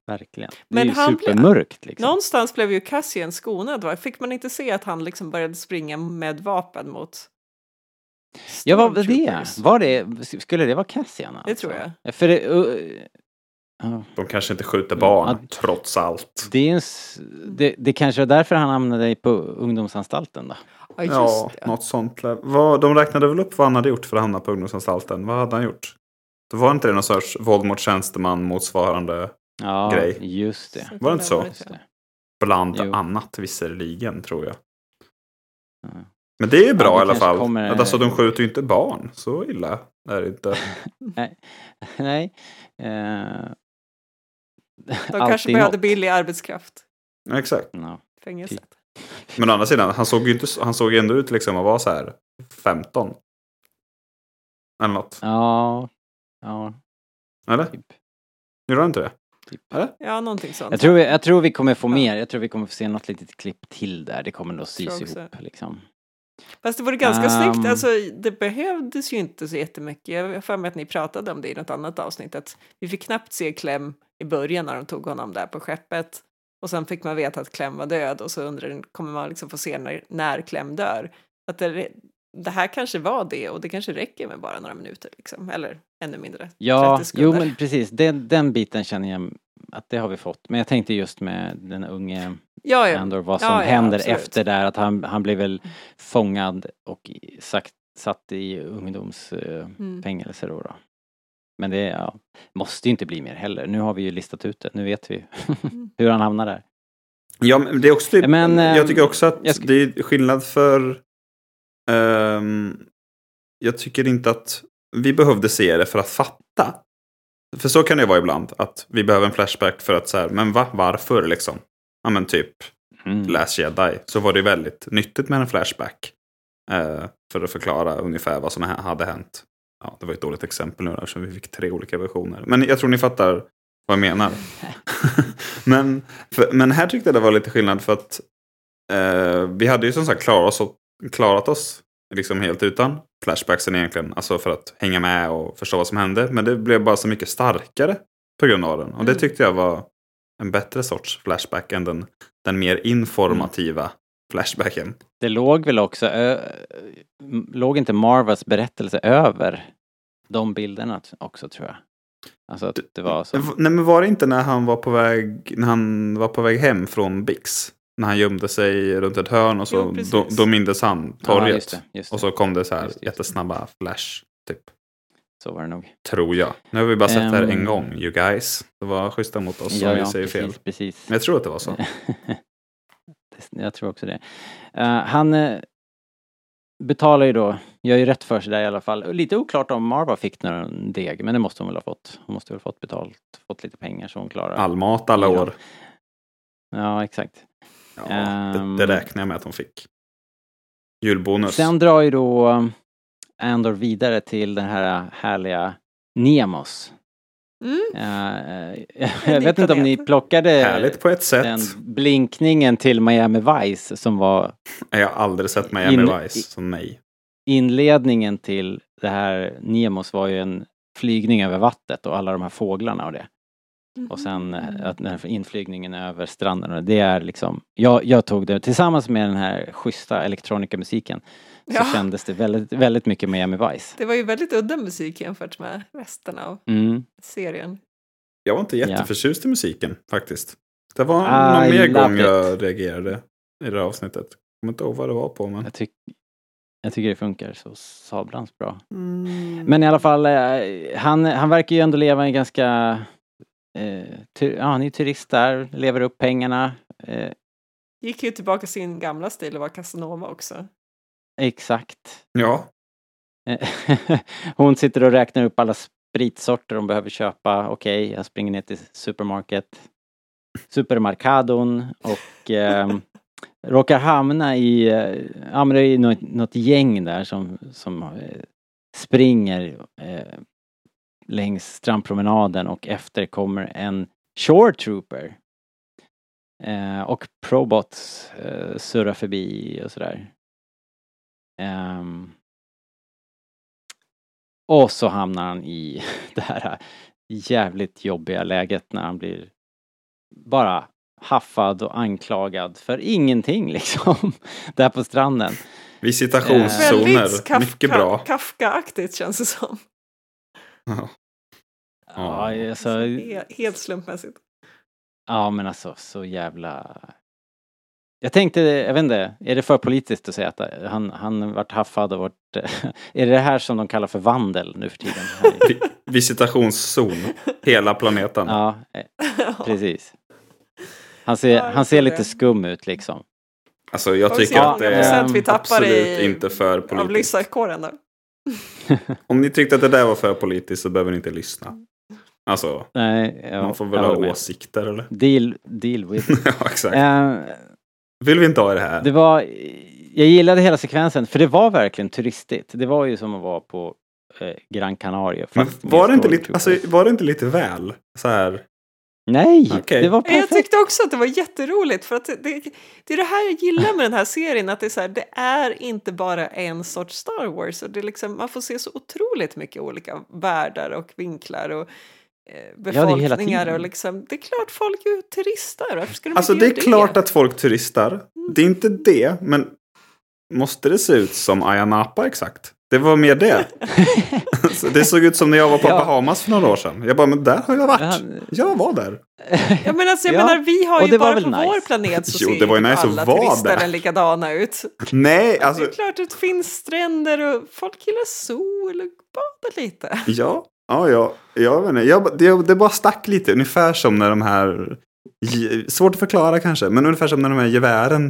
verkligen. Det Men är ju han blev- supermörkt liksom. Någonstans blev ju Cassian skonad, va? Fick man inte se att han liksom började springa med vapen mot Ja, vad var det? Var det, skulle det vara Cassian alltså? Det tror jag. För det, uh, ja, De kanske inte skjuter barn, Ja. trots allt. det, är en, det, det kanske är därför han hamnade på ungdomsanstalten då? Ja, just Ja, något sånt. Vad, de räknade väl upp vad han hade gjort för att hamna på ungdomsanstalten. Vad hade han gjort? Det var inte det någon sorts våld mot tjänsteman motsvarande Ja, Grej. just det. Var det inte så? det. bland Jo. annat visserligen tror jag. Ja. Men det är ju bra det i alla fall. kommer- Alltså de skjuter ju inte barn. Så illa är det inte. Nej. Eh, De kanske behövde något. billig arbetskraft. Ja, Exakt. Ja. Fängelset. Men å andra sidan, han såg ju inte, han såg ändå ut liksom att vara så här 15. Eller något. ja, ja, Eller? typ. Gjorde han inte det? Ja, någonting sånt. Jag tror, vi, jag tror vi kommer få Ja. mer. Jag tror vi kommer få se något litet klipp till där. Det kommer nog sys ihop liksom. Fast det vore ganska Ehm. snyggt. Alltså, det behövdes ju inte så jättemycket. Jag har för mig att ni pratade om det i något annat avsnitt. Att vi fick knappt se Clem i början när de tog honom där på skeppet. Och sen fick man veta att Clem var död och så undrar kommer man liksom få se när, när Clem dör. Att det, det här kanske var det och det kanske räcker med bara några minuter liksom. Eller ännu mindre. Ja, 30 sekunder. jo men precis. Den, den biten känner jag att det har vi fått. Men jag tänkte just med den unge ja, ja. Andor, vad som Ja, ja, händer absolut. efter där. Att han, han blev väl fångad och sagt, satt i ungdomsfängelse Mm. då, då. Men det ja, måste ju inte bli mer heller. Nu har vi ju listat ut det. Nu vet vi Mm. hur han hamnar där. Ja, men det är också typ, Men, jag tycker också att det är skillnad för... ehm, jag tycker inte att vi behövde se det för att fatta. För så kan det vara ibland, att vi behöver en flashback för att så här, men va, varför liksom? Ja men typ Mm. Last Jedi, så var det väldigt nyttigt med en flashback. eh, för att förklara ungefär vad som ha- hade hänt. Ja, det var ett dåligt exempel nu eftersom vi fick tre olika versioner. Men jag tror ni fattar vad jag menar. men, för, men här tyckte jag det var lite skillnad för att eh, vi hade ju som sagt klarat oss, klarat oss liksom helt utan flashbacksen egentligen. Alltså för att hänga med och förstå vad som hände. Men det blev bara så mycket starkare på grund av den. Och det Mm. tyckte jag var en bättre sorts flashback än den, den mer informativa flashbacken. Det låg väl också, ö, låg inte Marvas berättelse över de bilderna också tror jag? Alltså att det var så. Nej men var det inte när han var på väg, när han var på väg hem från Bix? När han gömde sig runt ett hörn och så Jo, då, då mindes han Ja, torget. just det, just det. Och så kom det så här Just det, just det. jättesnabba flash. Typ. Så var det nog. Tror jag. Nu har vi bara sett det här en Ehm. gång, you guys. Det var schyssta mot oss om vi säger precis, fel. precis. Men jag tror att det var så. Jag tror också det. Eh, han uh, betalar ju då, gör ju rätt för sig där i alla fall. Lite oklart om Marva fick någon deg, men det måste hon väl ha fått. Hon måste väl ha fått betalt, fått lite pengar så hon klarar. All mat alla Ja. år. Ja, exakt. Ja, Ehm. det, det räknar jag med att hon fick. Julbonus. Sen drar ju då um, Andor vidare till den här härliga Nemos. Mm. Eh, En jag vet inte om ni plockade Härligt på ett sätt. den blinkningen till Miami Vice som var Jag har aldrig sett Miami In- Vice, så nej. inledningen till det här Nemos var ju en flygning över vattnet och alla de här fåglarna och det. Och sen Mm. eh, att den här inflygningen över stranden det är liksom, jag, jag tog det tillsammans med den här schyssta elektronikamusiken så Ja. kändes det väldigt, väldigt mycket Miami Vice. Det var ju väldigt udda musik jämfört med resten av Mm. serien. Jag var inte jätteförtjust i musiken faktiskt. Det var I någon mer gång it. jag reagerade i det här avsnittet. Jag kommer inte ihåg vad det var på men. Jag, tyck, jag tycker det funkar så sablans bra. Mm. Men i alla fall, eh, han, han verkar ju ändå leva en ganska... Eh, tu, ja, han är turist där, lever upp pengarna. Eh, Gick ju tillbaka till sin gamla stil och var Casanova också. exakt. Ja, Eh, Hon sitter och räknar upp alla spritsorter de behöver köpa. Okej, jag springer ner till supermarket. Supermarkadon och ehm, råkar hamna i, eh, ja men det är något, något gäng där som, som eh, springer eh, längs strandpromenaden och efter kommer en shore trooper. Eh, och Probots eh, surrar förbi och sådär. Ehm, och så hamnar han i det här jävligt jobbiga läget när han blir bara haffad och anklagad för ingenting liksom. Där på stranden. visitationszoner. Väldigt Kafka, Mycket bra. Kafka-aktigt känns det som. Ja. Ja, alltså, He- Helt slumpmässigt. ja men alltså så jävla... Jag tänkte, jag vet inte, är det för politiskt att säga att han, han vart haffad och vart... Är det det här som de kallar för vandel nu för tiden? Vi- Visitationszon. Hela planeten. Ja, eh, precis. Han ser, han ser lite skum ut liksom. Alltså jag tycker att det är absolut i- inte för Av politiskt. lyssnarkåren då. Om ni tyckte att det där var för politiskt så behöver ni inte lyssna. Alltså, Nej, ja, man får väl jag ha med. åsikter eller? Deal, deal with. ja, exakt. Eh, Vill vi inte ha det här? det var, jag gillade hela sekvensen för det var verkligen turistigt. Det var ju som att vara på eh, Gran Canaria. Men var det, inte lite, alltså, var det inte lite väl så här? Nej, Okej. det var Jag perfekt. tyckte också att det var jätteroligt för att det, det, det är det här jag gillar med den här serien att det är så här, det är inte bara en sorts Star Wars och det är liksom, man får se så otroligt mycket olika världar och vinklar och eh, det befolkningar tiden. och liksom, det är klart folk är turistar, varför ska de Alltså det är klart att folk turistar. Det är inte det, men måste det se ut som Ayia Napa exakt? Det var mer det. Alltså, det såg ut som när jag var på Ja. Bahamas för några år sedan. Jag bara, men där har jag varit. Jag var där. Ja, men alltså, jag Ja, menar, vi har ju det var bara väl på nice. vår planet så Jo, ser det var ju nice alla turistställen likadana ut. Nej, det alltså. är klart att det finns stränder och folk gillar sol och bada lite. Ja, ja, ja. Jag vet inte. Jag, det, det bara stack lite. Ungefär som när de här... Svårt att förklara kanske, men ungefär som när de här gevären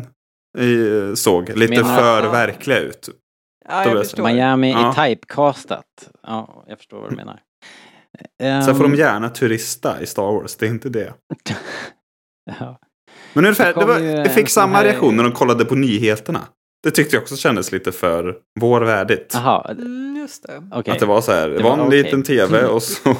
eh, såg lite Menar för Ja. verkliga ut. Ja. Miami Ja. är typecastat. Ja, jag förstår vad du menar. Sen får de Ehm, gärna turista i Star Wars, det är inte det. ja. Men ungefär, Det det var, en fick samma här- reaktion när de kollade på nyheterna. Det tyckte jag också kändes lite för vårvärdigt. Jaha, Mm, just det. okej. Att det var så här, det, Det var en okej. liten tv och så...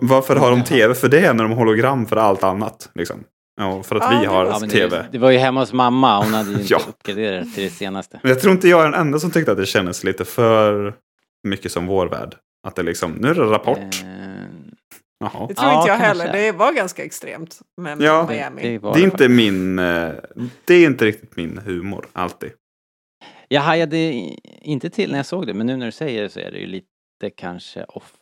Varför har de tv för det när de har hologram för allt annat? Liksom? Ja, för att Ja, vi det har var- Ja, tv. det, det var ju hemma hos mamma, hon hade ju inte Ja. uppgraderat till det senaste. Men jag tror inte jag är den enda som tyckte att det kändes lite för mycket som vår värld. Att det liksom, nu är det Rapport. Ehm, Jaha. Det tror Ja, inte jag kanske. heller. Det var ganska extremt med Ja. Miami. det var Det är det inte min, eh, det är inte riktigt min humor, alltid. Jag hajade inte till när jag såg det, men nu när du säger det så är det ju lite kanske off...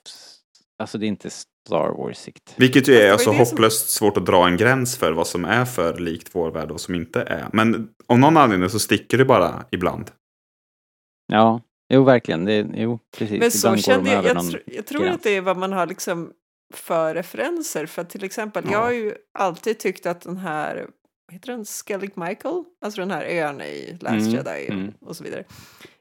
Alltså det är inte Star Wars-sikt. Vilket ju är var ju så det som- hopplöst svårt att dra en gräns för vad som är för likt vår värld och som inte är. Men om någon anledning så sticker det bara ibland. Ja, jo verkligen. Det, jo, precis. Men så Ibland kände de jag, jag, någon tr- jag tror gräns. att det är vad man har liksom för referenser. För att till exempel, Ja. jag har ju alltid tyckt att den här, vad heter den, Skellig Michael? Alltså den här ön i Last Mm, Jedi mm. och så vidare.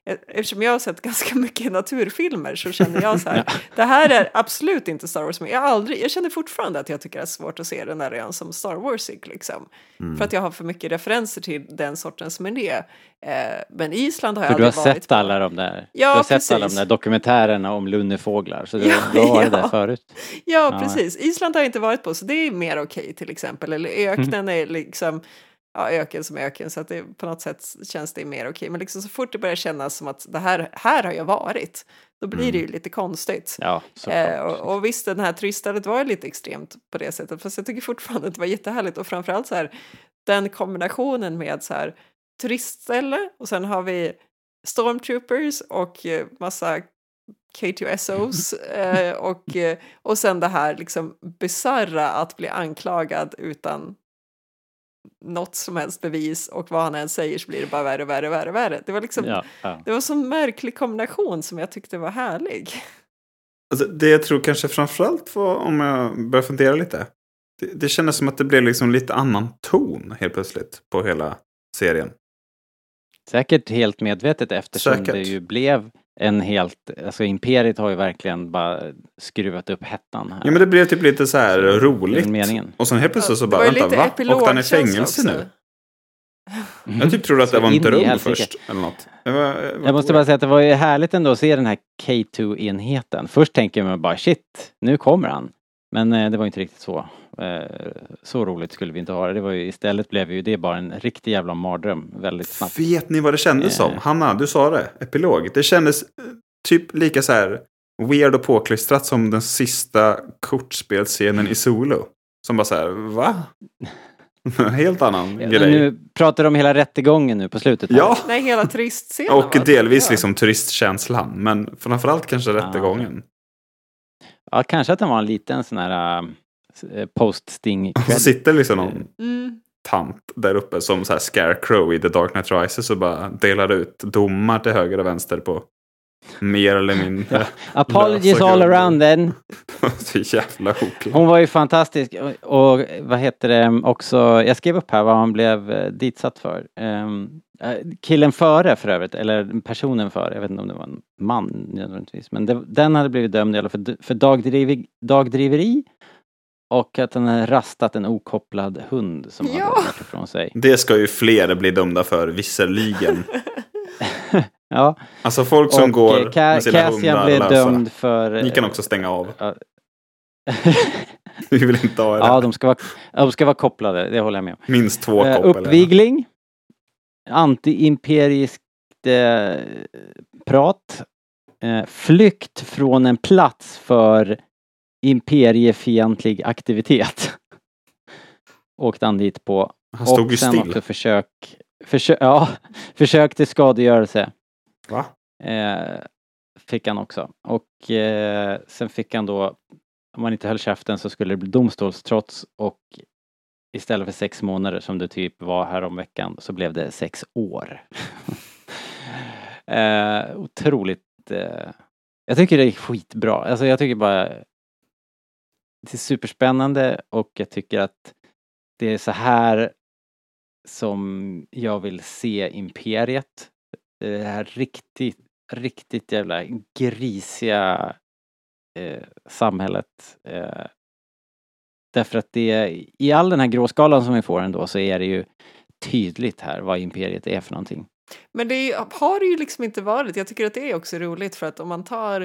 Eh, eftersom jag har sett ganska mycket naturfilmer så känner jag så här, det här är absolut inte Star Wars, men jag, aldrig, jag känner fortfarande att jag tycker det är svårt att se den här ön som Star Warsig liksom. Mm. För att jag har för mycket referenser till den sortens miljö. Eh, men Island har jag För du har aldrig varit sett på. alla de där, Ja, du har sett alla de där dokumentärerna om lunnefåglar. Så du, Ja, du har varit ja. där förut. Ja, Ja. precis. Island har jag inte varit på, så det är mer okej till exempel. Eller öknen är liksom, ja, öken som öken, så att det på något sätt känns det mer okej. Men liksom så fort det börjar kännas som att det här, här har jag varit, då blir det ju lite konstigt. Ja. Eh, och, och visst, den här turiststället var lite extremt på det sättet, fast jag tycker fortfarande att det var jättehärligt och framförallt så här den kombinationen med så här turistställe och sen har vi stormtroopers och eh, massa K2SOs eh, och, eh, och sen det här liksom bisarra att bli anklagad utan något som helst bevis och vad han än säger så blir det bara värre och värre och värre, värre. Det var liksom, ja, ja. det var en sån märklig kombination som jag tyckte var härlig. Alltså, det jag tror kanske framförallt var, om jag börjar fundera lite. Det, det kändes som att det blev liksom lite annan ton helt plötsligt på hela serien. Säkert helt medvetet eftersom Säkert. det ju blev en helt, alltså Imperiet har ju verkligen bara skruvat upp hettan här. Ja men det blev typ lite så här Det är roligt. meningen. Och sen helt plötsligt så det bara, vänta va? Åkte han i fängelse nu? Jag typ trodde att det var en dröm först. Eller något. Jag, var, jag, var Jag måste bara säga att det var ju härligt ändå att se den här K2-enheten. Först tänker man bara shit, nu kommer han. Men eh, det var inte riktigt så. Eh, så roligt skulle vi inte ha det. det var ju, istället blev ju det bara en riktig jävla mardröm väldigt snabbt. Vet ni vad det kändes som? Eh. Hanna, du sa det. Epilog. Det kändes eh, typ lika så här weird och påklistrat som den sista kortspelsscenen i Solo. Som bara så här, va? Helt annan Ja, grej. Nu pratar de om hela rättegången nu på slutet. här. Ja, Nej, hela turistscenen. och delvis liksom turistkänslan. Men framförallt kanske rättegången. Ja, kanske att den var en liten sån här uh, post-sting Och så sitter liksom någon Mm. tant där uppe som så här Scarecrow i The Dark Knight Rises och bara delar ut domar till höger och vänster på mer eller mindre. Apologies lösa all grunder. around then. så jävla oklart. Hon var ju fantastisk och, och vad heter det också, jag skrev upp här vad han blev eh, ditsatt för. Eh, killen före för övrigt, eller personen före, jag vet inte om det var en man nödvändigtvis, men det, den hade blivit dömd i alla fall för, för dagdriv, dagdriveri och att han hade rastat en okopplad hund som Ja. hade varit ifrån sig. Det ska ju fler bli dömda för, visserligen. Ja, Alltså folk som och går eh, med Ca- sina Cassian hundar blev lösa. dömd för... Ni kan också stänga av. Ja. Vi vill inte ha det. ja, de ska, vara, de ska vara kopplade, det håller jag med om. Minst två Eh, koppel. uppvigling. Antiimperiskt eh, prat. Eh, flykt från en plats för imperiefientlig aktivitet. Åkte han dit på. Han stod och ju sen still. också försök, försök, ja, försök till skadegörelse. Va? Eh, fick han också. Och eh, sen fick han då, om man inte höll käften så skulle det bli domstolstrots och istället för sex månader som det typ var här om veckan så blev det sex år. eh, otroligt, eh, jag tycker det är skitbra. Alltså jag tycker bara det är superspännande och jag tycker att det är så här som jag vill se Imperiet. Det här riktigt, riktigt jävla grisiga eh, samhället. Eh, därför att det, i all den här gråskalan som vi får ändå så är det ju tydligt här vad Imperiet är för någonting. Men det är, har det ju liksom inte varit. Jag tycker att det är också roligt för att om man tar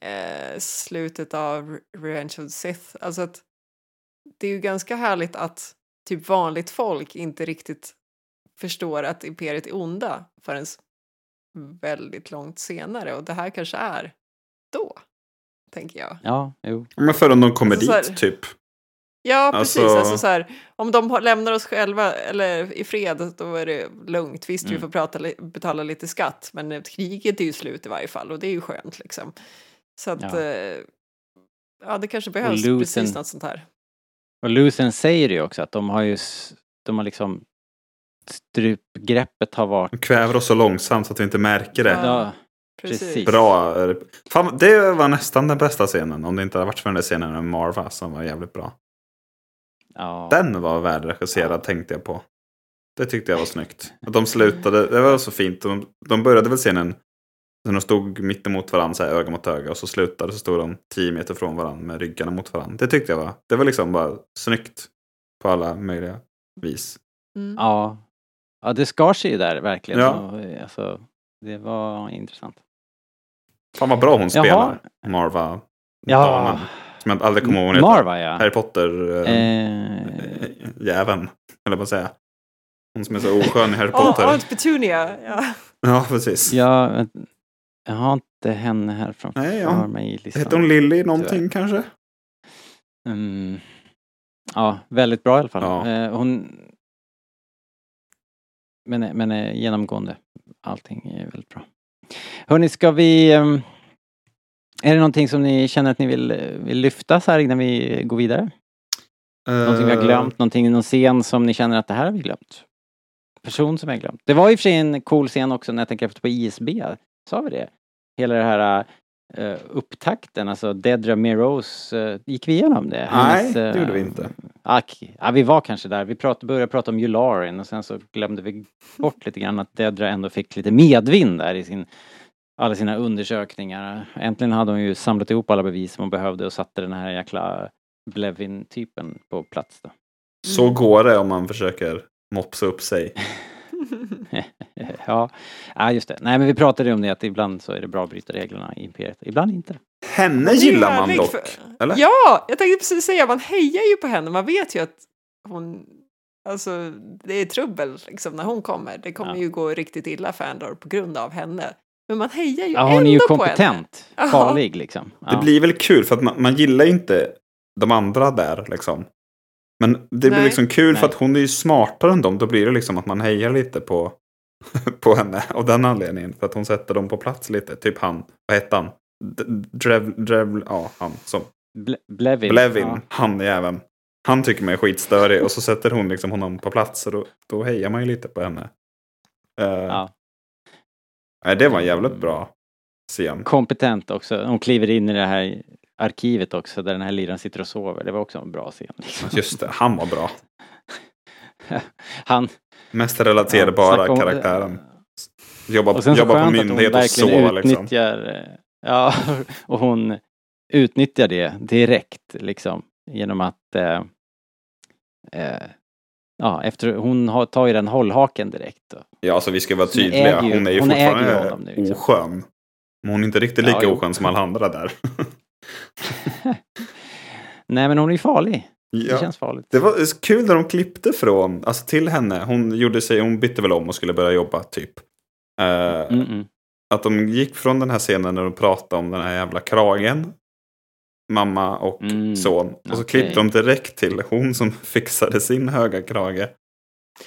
eh, slutet av Revenge of the Sith, alltså att det är ju ganska härligt att typ vanligt folk inte riktigt förstår att imperiet är onda förrän väldigt långt senare och det här kanske är då, tänker jag. Ja, jo. Men förrän de kommer Alltså dit, typ. Ja, precis. Alltså- Alltså, så här, om de lämnar oss själva eller i fred, då är det lugnt. Visst, vi Mm. får prata, betala lite skatt, men eh, kriget är ju slut i varje fall och det är ju skönt liksom. Så att, Ja. ja, ja det kanske behövs Luton- precis något sånt här. Och Lucen säger ju också att de har ju, de har liksom strupgreppet har varit De kväver oss så långsamt så att vi inte märker det. Ja. Precis. precis. Bra. Fan, det var nästan den bästa scenen. Om det inte hade varit för den där scenen med Marva som var jävligt bra. Ja. Den var värd regisserad tänkte jag på. Det tyckte jag var snyggt. Att de slutade, det var så fint. De, de började väl scenen när de stod mitt emot varandra, så här, öga mot öga. Och så slutade så stod de tio meter från varandra med ryggarna mot varandra. Det tyckte jag var, det var liksom bara snyggt. På alla möjliga vis. Mm. Ja. Ja, det skar sig ju där verkligen. Ja. Eh, alltså, det var intressant. Fan vad bra hon Jaha. spelar. Marva. Ja. damen. Som jag aldrig kommer ihåg vad. Marva ja. Harry Potter. Eh. Eller vad säger jag? Hon som är så oskön i Harry Potter. Aunt Petunia! Ja. Ja, precis. jag, jag har inte henne här framför Nej, ja. mig i listan. Heter hon Lily någonting kanske? Mm. Ja, väldigt bra i alla fall. Ja. Eh, hon... Men, men eh, genomgående, allting är väldigt bra. Hörni, ska vi... Är det någonting som ni känner att ni vill, eh, vill lyfta så här innan vi går vidare? Någonting vi har Eh, glömt, någonting, någon scen som ni känner att det här har vi glömt? Person som jag glömt. Det var i och för sig en cool scen också när jag tänker efter på ISB. Sa vi det? Hela det här uh, upptakten, alltså Dedra Meros, uh, gick vi igenom det? Nej, det eh, gjorde vi inte. Ack, ja, vi var kanske där. Vi prat, började prata om Yularin och sen så glömde vi bort lite grann att Dedra ändå fick lite medvind där i sin, alla sina undersökningar. Äntligen hade hon ju samlat ihop alla bevis som hon behövde och satte den här jäkla Blevin-typen på plats då. Så går det om man försöker mopsa upp sig. ja. ja, just det. Nej men vi pratade ju om det att ibland så är det bra att bryta reglerna i Imperiet, ibland inte. Henne gillar man dock. för- Eller? Ja, jag tänkte precis säga, man hejar ju på henne. Man vet ju att hon, alltså det är trubbel liksom när hon kommer. Det kommer Ja. ju gå riktigt illa för Andor på grund av henne. Men man hejar ju Ja, ändå hon är ju på henne. kompetent, farlig liksom. Ja. Det blir väl kul för att man, man gillar ju inte de andra där liksom. Men det blir Nej. liksom kul för Nej. att hon är ju smartare än dem. Då blir det liksom att man hejar lite på, på henne av den anledningen. För att hon sätter dem på plats lite. Typ han, vad hette han? Drev, Drev, ja han som. Ble- Blevin. Blevin, Ja. han jäveln. Han tycker mig är skitstörig och så sätter hon liksom honom på plats. Och då, då hejar man ju lite på henne. Eh, Ja. Nej, det var en jävligt bra scen. Kompetent också. Hon kliver in i det här arkivet också där den här liraren sitter och sover. Det var också en bra scen. Liksom. Just det, han var bra. Han... Mest relaterbara om- karaktären. Jobba, så jobba på myndighet och sova liksom. utnyttjar... eh, Ja, och hon utnyttjar det direkt liksom genom att... Eh, eh, ja, efter, hon har, tar ju den hållhaken direkt. Och, Ja, alltså vi ska vara Hon tydliga. äger ju- hon är ju hon fortfarande nu, liksom. oskön. Men hon är inte riktigt Ja, lika jo. oskön som alla andra där. Nej men hon är ju farlig. Det ja. känns farligt. Det var kul när de klippte från, alltså till henne. Hon gjorde sig, hon bytte väl om och skulle börja jobba typ. Mm, mm. Att de gick från den här scenen när de pratade om den här jävla kragen. Mamma och Mm, son. Och så okej. klippte de direkt till hon som fixade sin höga krage.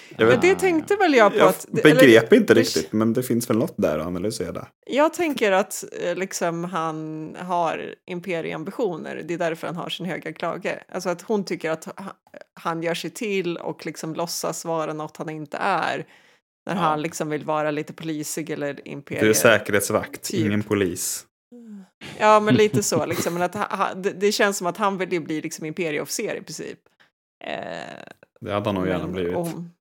Jag, Men vet, det tänkte väl jag på jag att... begrep inte det- riktigt, men det finns väl något där att analysera. Jag tänker att eh, liksom, han har imperieambitioner. Det är därför han har sin höga krage. Alltså att hon tycker att ha- han gör sig till och liksom låtsas vara något han inte är. När Ja. han liksom vill vara lite polisig eller imperie. Du är säkerhetsvakt, Typ. ingen polis. Ja, men lite så. Liksom. Men att ha, ha, det, det känns som att han vill ju bli liksom imperieofficer i princip. Eh, Det hade han nog gärna men, blivit. hon-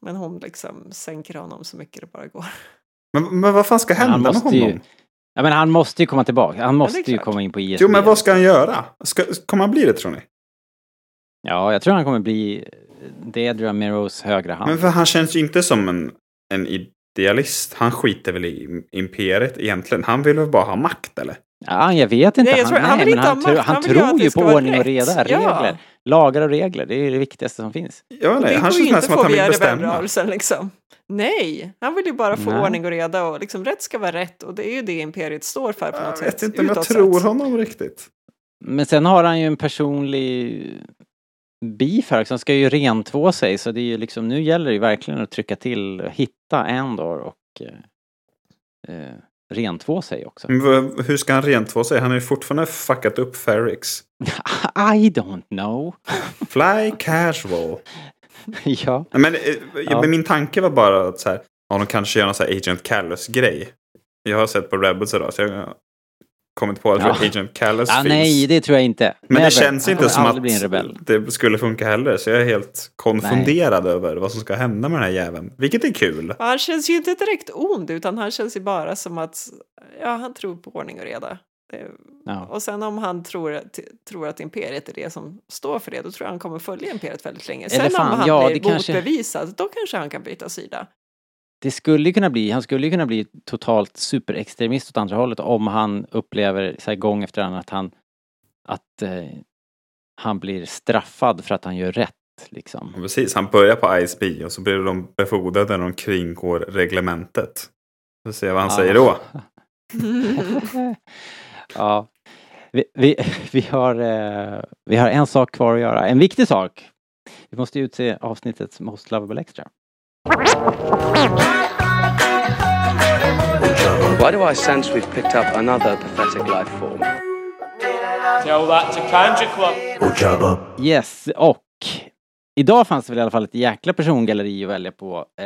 men hon liksom sänker honom så mycket det bara går. Men, men vad fan ska han hända med måste ju- honom? Ja men han måste ju komma tillbaka. Han måste ju klart. komma in på ISB. Jo, men vad ska han göra? Ska, kommer han bli det tror ni? Ja, jag tror han kommer bli Dedra Meros högra hand. Men för han känns ju inte som en, en idealist. Han skiter väl i imperiet egentligen. Han vill väl bara ha makt eller? Ja, jag vet inte. Nej, jag tror- han vill men inte ha han, tror- makt. han Han tror ju på ordning och reda, Ja. regler. Lagar och regler, det är det viktigaste som finns. Ja, nej, han känns ju mer inte som att få han vill bestämma. liksom. Nej, han vill ju bara få Nej. ordning och reda och liksom rätt ska vara rätt och det är ju det imperiet står för på något Jag sätt. vet inte om jag tror sett. honom riktigt. Men sen har han ju en personlig också. Han ska ju rentvå sig så det är ju liksom, nu gäller det ju verkligen att trycka till, hitta Andor och eh, eh, rentvå sig också. Hur ska han rentvå sig? Han har ju fortfarande fuckat upp Ferrix. I don't know. Fly casual. ja. Men, eh, Ja. men min tanke var bara att så här, ja, de kanske gör någon så här Agent Callus-grej. Jag har sett på Rebels idag, så jag kommit på för Ja. Agent Callus Ah, finns. nej, det tror jag inte. Men Never. det känns inte som aldrig bli en att rebell. det skulle funka heller. Så jag är helt konfunderad över vad som ska hända med den här jäveln. Vilket är kul. Han känns ju inte direkt ond utan han känns ju bara som att ja, han tror på ordning och reda. Det- Ja. Och sen om han tror, att- tror att imperiet är det som står för det då tror jag han kommer följa imperiet väldigt länge. Sen fan, om han ja, blir det kanske- motbevisad då kanske han kan byta sida. Det skulle kunna bli, han skulle kunna bli totalt superextremist åt andra hållet om han upplever så här, gång efter annan att han att eh, han blir straffad för att han gör rätt liksom. Precis, han börjar på ISB och så blir de befordrade när de kringgår reglementet. Vi får se vad han Ja. säger då. ja. Vi, vi, vi, har, eh, vi har en sak kvar att göra, en viktig sak. Vi måste utse avsnittets Most Lovable Extra. Why do I sense we've picked up another pathetic life form? Tell that to Kanja Club. Yes, och idag fanns det väl i alla fall ett jäkla persongalleri att välja på. Eh,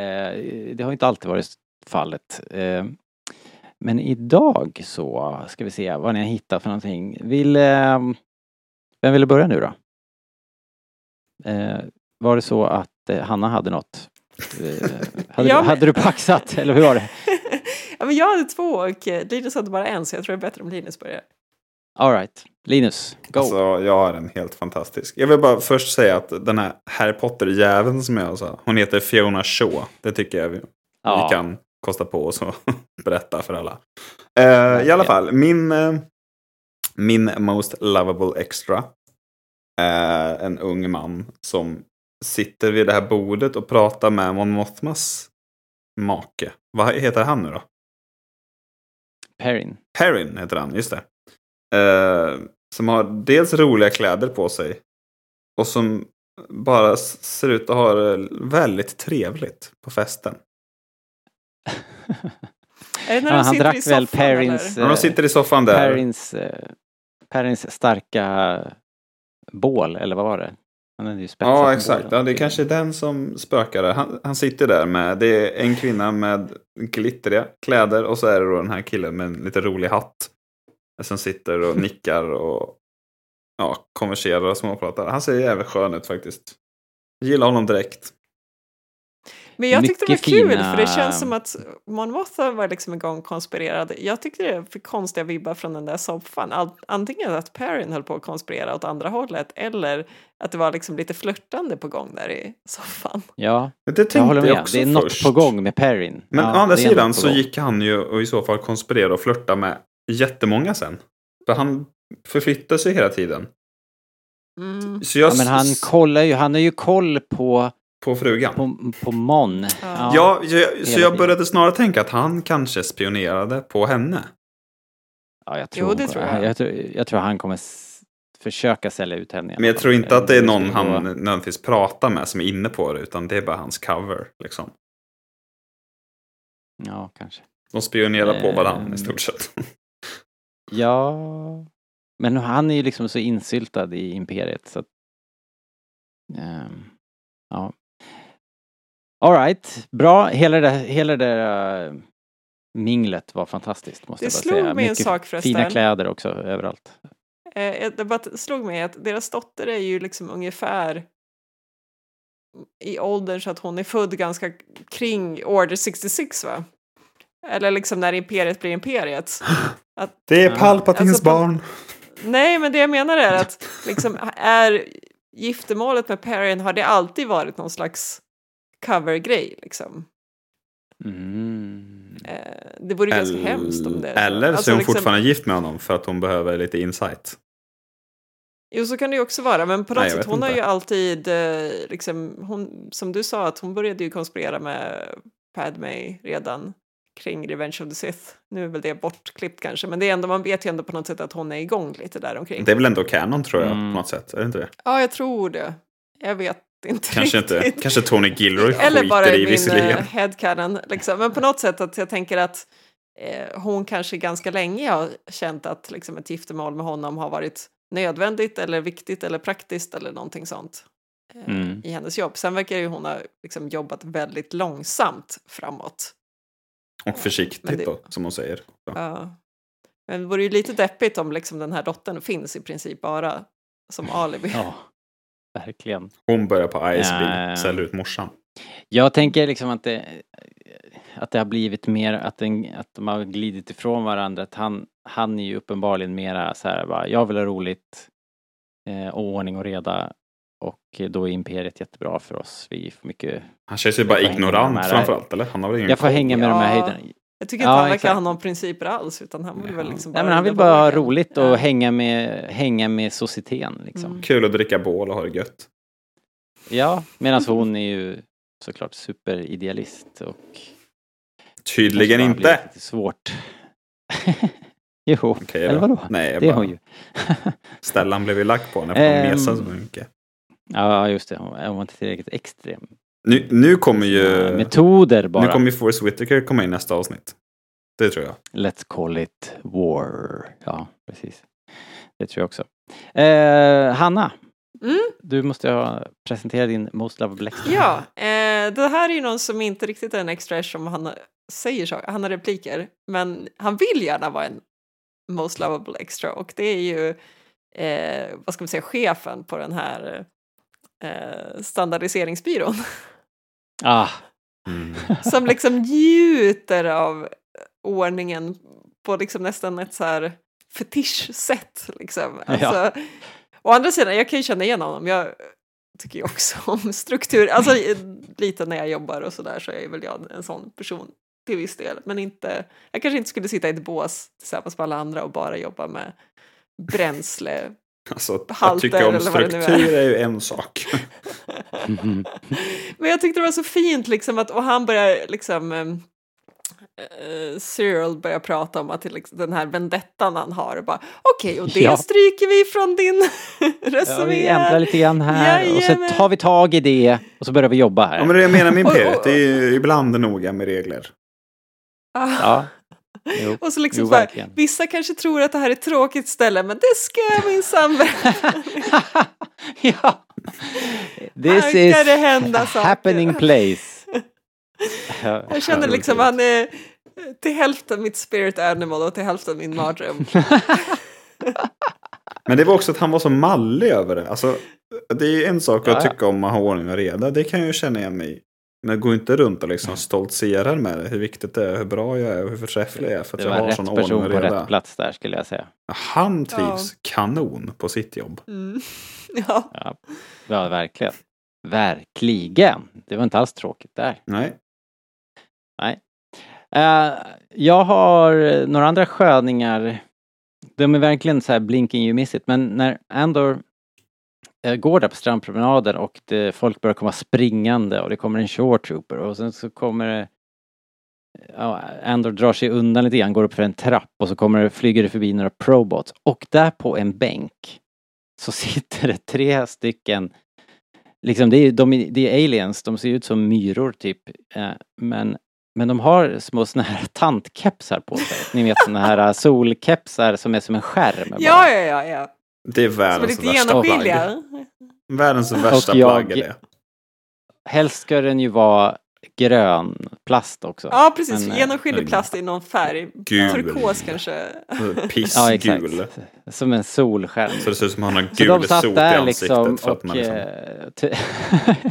det har inte alltid varit fallet. Eh, men idag så ska vi se vad ni har hittat för någonting. Vill, eh, vem ville börja nu då? Eh, var det så att eh, Hanna hade något? Eh, hade, Ja, du, men- hade du paxat eller hur var det? ja, men jag hade två och eh, Linus hade bara en så jag tror det är bättre om Linus börjar. Alright, Linus, go! Alltså, jag har en helt fantastisk. Jag vill bara först säga att den här Harry Potter-jäveln som jag sa, hon heter Fiona Shaw. Det tycker jag vi, Ja. vi kan kosta på oss att berätta för alla. Eh, I alla fall, min, eh, min most lovable extra är en ung man som sitter vid det här bordet och pratar med Mon Mothmas make. Vad heter han nu då? Perrin. Perrin heter han, just det. Eh, som har dels roliga kläder på sig. Och som bara ser ut att ha det väldigt trevligt på festen. Är det när Ja, de han sitter drack i soffan väl Perrins, När de sitter i soffan där. Perrins, eh, Perrins starka bål, eller vad var det? Han hade ju spetsat Ja, exakt. Ja, det är kanske är den som spökar där. Han, han sitter där med, det är en kvinna med glittriga kläder och så är det då den här killen med en lite rolig hatt. Som sitter och nickar och ja, konverserar och småpratar. Han ser jävligt skön ut faktiskt. Jag gillar honom direkt. Men jag tyckte det var Mycket kul fina- för det känns som att Mon Mothma var liksom igång och konspirerade. Jag tyckte det fick konstiga vibbar från den där soffan. Antingen att Perrin höll på att konspirera åt andra hållet eller att det var liksom lite flörtande på gång där i soffan. Ja, Det tänkte jag håller med. också det är något först. på gång med Perrin. Men ja, å andra sidan så gång. gick han ju och i så fall konspirera och flörta med jättemånga sen. För han förflyttar sig hela tiden. Mm. Så jag Ja, men han kollar ju, han har ju koll på, på frugan. på, på Mon. Ja. Ja, jag, så jag började snarare tänka att han kanske spionerade på henne. Ja, jag Jo, tror, det tror jag. jag. Jag, tror, jag tror han kommer försöka sälja ut henne. Men jag tror inte att det är Eh, någon han nödvändigtvis pratar med som är inne på det, utan det är bara hans cover. Liksom. Ja, kanske. De spionerar på varandra i stort sett. Ja, men han är ju liksom så insyltad i imperiet så att... ehm, ja. Alright, bra. Hela det, hela det uh, minglet var fantastiskt måste Det jag bara slog säga. mig en sak förresten. Fina kläder också överallt. Eh, det bara slog mig att deras dotter är ju liksom ungefär i åldern så att hon är född ganska kring Order 66 va? Eller liksom när imperiet blir imperiet. Att, Det är. Palpatins Alltså, barn. nej men det jag menar är att liksom är giftermålet med Perrin har det alltid varit någon slags covergrej liksom. Mm. Eh, det vore ganska hemskt om det Eller så Alltså, är hon liksom- fortfarande gift med honom för att hon behöver lite insight. Jo, så kan det ju också vara, men på något Nej, sätt, hon har inte. ju alltid, eh, liksom, hon, som du sa, att hon började ju konspirera med Padme redan kring Revenge of the Sith. Nu är väl det bortklippt kanske, men det är ändå, man vet ju ändå på något sätt att hon är igång lite där omkring. Det är väl ändå canon tror jag, Mm. på något sätt. Är det inte det? Ja, jag tror det. Jag vet inte Kanske riktigt. inte. Kanske Tony Gilroy Eller bara i i min uh, headcanon. Liksom. Men på något sätt att jag tänker att eh, hon kanske ganska länge har känt att liksom, ett giftermål med honom har varit nödvändigt eller viktigt eller praktiskt eller någonting sånt eh, Mm. i hennes jobb. Sen verkar ju hon ha liksom, jobbat väldigt långsamt framåt. Och försiktigt Men det- då, som hon säger. Ja. Men det vore ju lite deppigt om liksom den här dottern finns i princip bara som alibi. Ja, verkligen. Hon börjar på ISB, Ja. säljer ut morsan. Jag tänker liksom att det, att det har blivit mer, att, den, att de har glidit ifrån varandra. Att han, han är ju uppenbarligen mera så här bara, jag vill ha roligt eh, och ordning och reda. Och då är Imperiet jättebra för oss. Vi får mycket... Han känns ju bara ignorant framförallt, eller? Han har väl ingen Jag får hänga med de här Ja. höjderna. Jag tycker inte Ja, han verkar exakt. ha någon principer alls utan han vill väl liksom Nej men han vill bara ha roligt och Ja. hänga med, hänga med societeten liksom. Mm. Kul att dricka bål och ha det gött. Ja, medan hon är ju såklart superidealist och Tydligen inte. lite svårt. jo, Okej eller då. vadå? Nej, Det är bara- hon ju. Stellan blev ju lack på henne för hon mesade så mycket. Ja, just det. Hon var inte tillräckligt extrem. Nu, nu kommer ju... Metoder bara. Nu kommer ju Forrest Whitaker komma in nästa avsnitt. Det tror jag. Let's call it war. Ja, precis. Det tror jag också. Eh, Hanna, Mm. du måste ha presenterat din Most Lovable Extra. Ja, eh, det här är ju någon som inte riktigt är en extra eftersom han säger så, han har repliker, men han vill gärna vara en most lovable extra och det är ju, eh, vad ska man säga, chefen på den här eh, standardiseringsbyrån Ah, som liksom njuter av ordningen på liksom nästan ett så här fetischsätt liksom. Alltså, Å andra sidan, jag kan ju känna igen honom. Jag tycker ju också om struktur. Alltså lite när jag jobbar och sådär så är väl jag en sån person till viss del. Men inte, jag kanske inte skulle sitta i ett bås tillsammans med alla andra och bara jobba med bränsle. Alltså, att Halter tycka om nu är. struktur är ju en sak. Men jag tyckte det var så fint liksom att, och han börjar liksom eh, Cyril börjar prata om att liksom, den här vendettan han har och bara okej och det Ja. stryker vi från din ja, resumé. vi ändrar lite grann här och så Jajamän. tar vi tag i det och så börjar vi jobba här. Ja, men det jag menar med Imperiet, det är ibland noga med regler. Ah. Ja. Jo. Och så liksom Jo, så vissa kanske tror att det här är ett tråkigt ställe men det ska jag minsann ja. This Här is ska det hända saker. happening place. Ja, Jag känner liksom han är till hälften mitt spirit animal och till hälften min mardröm. Men det var också att han var så mallig över det. Alltså, det är ju en sak att Ja, ja. tycka om att ha ordning och reda. Det kan jag ju känna igen mig i. Men gå inte runt och liksom stoltserar med det. Hur viktigt det är, hur bra jag är och hur förträfflig jag är. För att Det jag var har rätt sån ordning person och på reda. rätt plats där skulle jag säga. Han trivs kanon på sitt jobb. Mm. Ja. Ja, ja verkligen. Verkligen. Det var inte alls tråkigt där. Nej. Nej. Uh, jag har några andra sköningar. De är verkligen så här blinking you miss it. Men när Andor eh, går där på strandpromenaden och det, folk börjar komma springande och det kommer en short trooper och sen så kommer det Ja, Andor drar sig undan lite grann, går upp för en trapp och så kommer det, flyger det förbi några probots och där på en bänk så sitter det tre stycken Liksom det är, de, det är aliens, de ser ut som myror typ. Eh, men, men de har små såna här tantkepsar på sig. Ni vet såna här eh, solkepsar som är som en skärm. bara. ja, ja, ja, ja. Det är Som är världens lite värsta plagg. Världens värsta jag- plagg är det. Helst ska den ju vara grön plast också. Ja, precis. Men, eh, Genomskinlig plast i någon färg. Gul. Turkos kanske. Ja, Pissgul. exakt. Som en solskärm. så det ser ut som att han har gul sot i där ansiktet. liksom för att och... man liksom...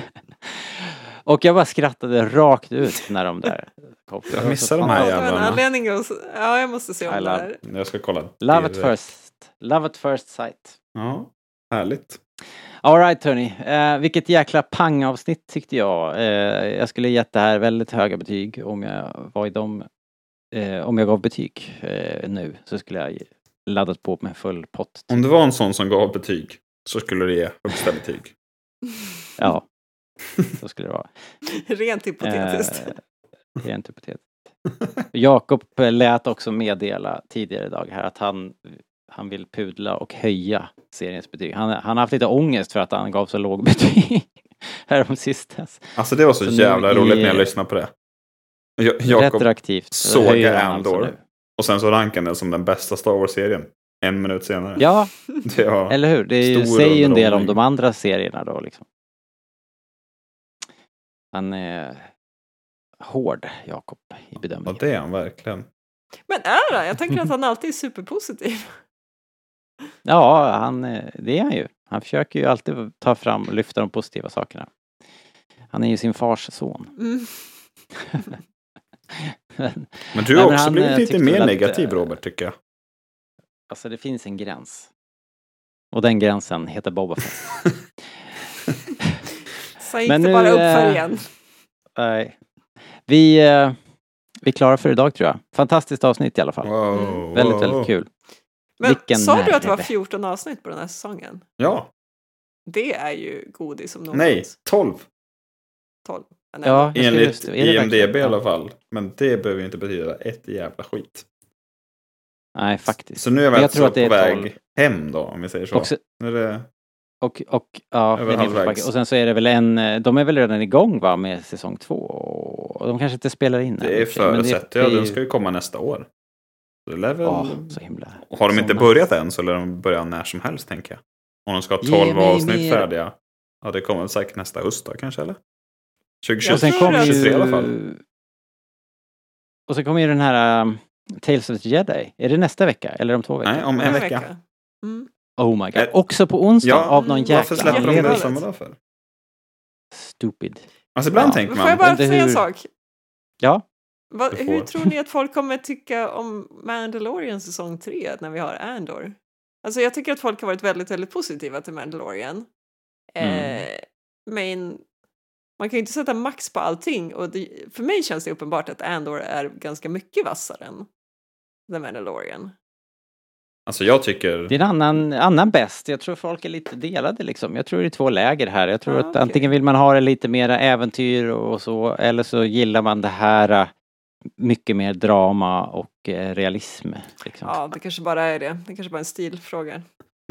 och jag bara skrattade rakt ut när de där kom. Jag missar de här det jävlarna. Ja, jag måste se om det här. Jag ska kolla. Love at first. Love at first sight. Ja, härligt. Alright hörni, eh, vilket jäkla pangavsnitt tyckte jag. Eh, jag skulle gett det här väldigt höga betyg om jag var i dem. Eh, om jag gav betyg eh, nu så skulle jag laddat på med full pott. Om det var en sån som gav betyg så skulle du ge högsta betyg. Ja, så skulle det vara. Rent hypotetiskt. Eh, rent hypotetiskt. Jakob lät också meddela tidigare idag här att han, han vill pudla och höja seriens betyg. Han, han har haft lite ångest för att han gav så låg betyg härom sistens. Alltså det var så, Så jävla i- roligt när jag lyssnade på det. Ja- Jakob Retroaktivt han alltså och sen så rankade den som den bästa Star Wars-serien. En minut senare. Ja, eller hur? Det är ju, säger ju en del om de andra serierna då liksom. Han är hård, Jakob, i Ja, bedömningen. det är han verkligen. Men är han? Jag tänker att han alltid är superpositiv. Ja, han, eh, det är han ju. Han försöker ju alltid ta fram och lyfta de positiva sakerna. Han är ju sin fars son. Mm. Men du har men också han, blivit eh, lite mer väl att, negativ eh, Robert tycker jag. Alltså det finns en gräns. Och den gränsen heter Boba Fett. Sen gick Men det nu, bara upp för eh, igen. Nej. Vi, eh, vi är klara för idag tror jag. Fantastiskt avsnitt i alla fall. Wow, Väldigt, wow. väldigt kul. Men vilken sa du att det var nerve. 14 avsnitt på den här säsongen? Ja, Det är ju godis om något. nej, 12 12. Men Ja, enligt just- IMDB verkligen? i alla fall. Men det behöver ju inte betyda ett jävla skit. Nej, faktiskt. Så nu är vi alltså på väg 12. hem då, om vi säger så. Också, Nu är det... och, och, ja, halvvägs. och sen så är det väl en, eh, de är väl redan igång va med säsong två? Och de kanske inte spelar in Det är förutsätter det jag. Den ska ju komma nästa år. Så det lär väl... Åh, så himla... Har de inte börjat än så lär de börja när som helst tänker jag. Om de ska ha Ge 12 mig avsnitt mer. färdiga. Ja, det kommer säkert nästa höst då kanske eller? 2023 Och sen tror kommer att- ju... 23 i alla fall. Och så kommer ju den här um, Tales of the Jedi. Är det nästa vecka eller om två veckor? Nej, om en vecka. Mm. Oh my god. Eh, Också på onsdag Ja, av någon jäkla Varför släpper de det samma dag för? Stupid. Alltså ibland Ja. tänker Men får jag man... bara säga en hur- sak? Ja, Du hur tror ni att folk kommer tycka om Mandalorian säsong 3 när vi har Andor? Alltså jag tycker att folk har varit väldigt, väldigt positiva till Mandalorian. Mm. Eh, men man kan ju inte sätta max på allting och det, för mig känns det uppenbart att Andor är ganska mycket vassare än The Mandalorian. Alltså jag tycker... det är en annan, annan bäst. Jag tror folk är lite delade liksom. Jag tror det är två läger här. Jag tror Ah, att okej. antingen vill man ha det lite mera äventyr och så, eller så gillar man det här äh, mycket mer drama och eh, realism. Liksom. Ja, det kanske bara är det. Det kanske bara är en stilfråga.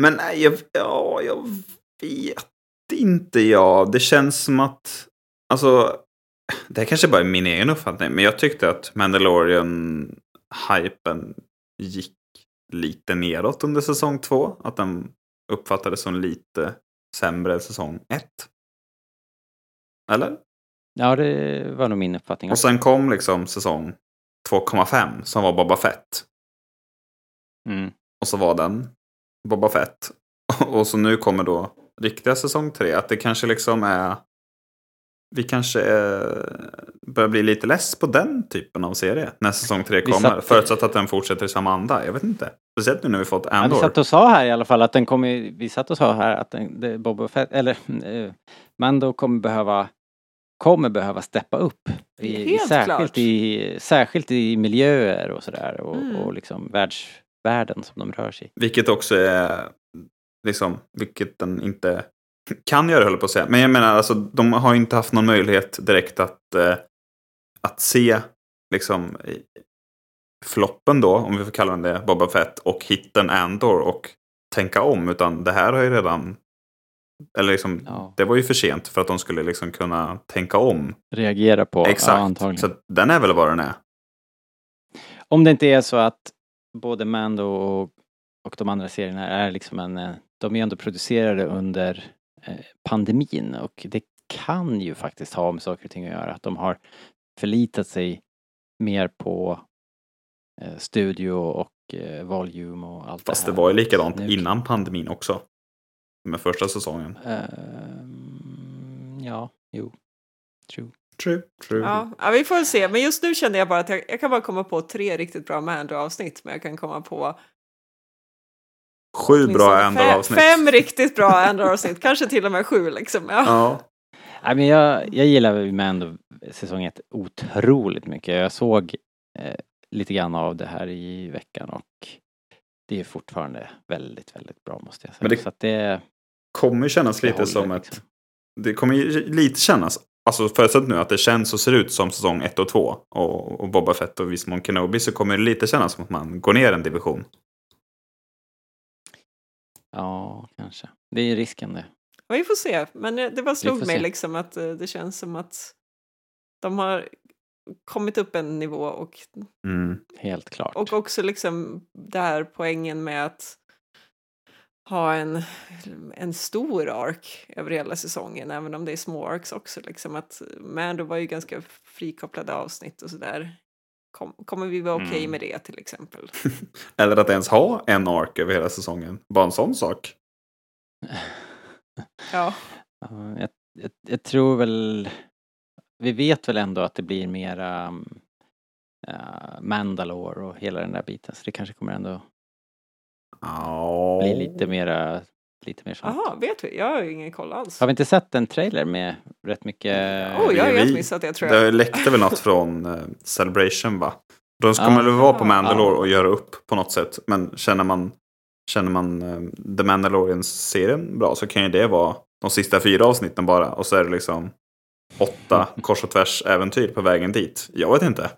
Men nej, jag, ja, jag vet inte jag. Det känns som att... Alltså, det här kanske bara är min egen uppfattning. Men jag tyckte att Mandalorian-hypen gick lite neråt under säsong två. Att den uppfattades som lite sämre än säsong ett. Eller? Ja, det var nog min uppfattning. Och sen kom liksom säsong 2,5 som var Boba Fett. Mm. Och så var den Boba Fett. Och så nu kommer då riktiga säsong 3. Att det kanske liksom är... Vi kanske är, börjar bli lite less på den typen av serie när säsong 3 Vi kommer. satt- Förutsatt att den fortsätter i samma anda. Jag vet inte. Speciellt nu när vi fått Ja, vi Andor. satt och sa här i alla fall att den kommer, vi satt och sa här att den, det, Boba Fett, eller eh, Mando kommer behöva, kommer behöva steppa upp. I, i, särskilt, klart. i, särskilt i miljöer och sådär och, Mm. och liksom världsvärlden som de rör sig i. Vilket också är, liksom, vilket den inte kan göra höll på att säga. Men jag menar, alltså, de har inte haft någon möjlighet direkt att, eh, att se, liksom, floppen då, om vi får kalla den det, Boba Fett, och hitten Andor och tänka om. Utan det här har ju redan, eller liksom, Ja. det var ju för sent för att de skulle liksom kunna tänka om. Reagera på, ja, Exakt. antagligen. Så den är väl vad den är. Om det inte är så att både Mando och, och de andra serierna är liksom en, eh, de är ju ändå producerade under pandemin och det kan ju faktiskt ha med saker och ting att göra. Att de har förlitat sig mer på eh, studio och eh, volume och allt Fast det det här. var ju likadant Nu- innan pandemin också. Med första säsongen. Ehm, ja, jo. True. True, true. Ja, ja, vi får se. Men just nu känner jag bara att jag, jag kan bara komma på tre riktigt bra Mando-avsnitt. Men jag kan komma på Sju bra Andor-avsnitt. Fem, fem riktigt bra Andor-avsnitt. Kanske till och med sju liksom. Ja. Ja. Nej, men jag, jag gillar Mando säsong ett otroligt mycket. Jag såg eh, lite grann av det här i veckan och det är fortfarande väldigt, väldigt bra måste jag säga. Men det- Så att det, kommer ju kännas lite håller, som ett... liksom. Det kommer lite kännas, alltså förutsatt nu att det känns och ser ut som säsong 1 och 2 och, och Boba Fett och Vismon Kenobi så kommer det lite kännas som att man går ner en division. Ja, kanske. Det är risken det. Ja, Vi får se. Men det bara slog mig se. liksom att eh, det känns som att de har kommit upp en nivå och, Mm. Helt klart. och också liksom det här poängen med att ha en, en stor ark över hela säsongen, även om det är små arks också. Liksom att Mando var ju ganska frikopplade avsnitt och sådär. Kom, kommer vi vara okej okay Mm. med det till exempel? Eller att ens ha en ark över hela säsongen. Bara en sån sak. Ja. Ja, jag, jag, jag tror väl... Vi vet väl ändå att det blir mera um, uh, Mandalore och hela den där biten. Så det kanske kommer ändå Ja. bli lite mera... Lite mer sånt. Jaha, vet vi? Jag har ju ingen koll alls. Har vi inte sett en trailer med rätt mycket... Oj, jag har helt missat det tror jag. Det läckte väl något från eh, Celebration va? De ska Ja. väl vara på Mandalore Ja. och göra upp på något sätt. Men känner man, känner man eh, The Mandalorian-serien bra så kan ju det vara de sista fyra avsnitten bara. Och så är det liksom åtta kors och tvärs äventyr på vägen dit. Jag vet inte.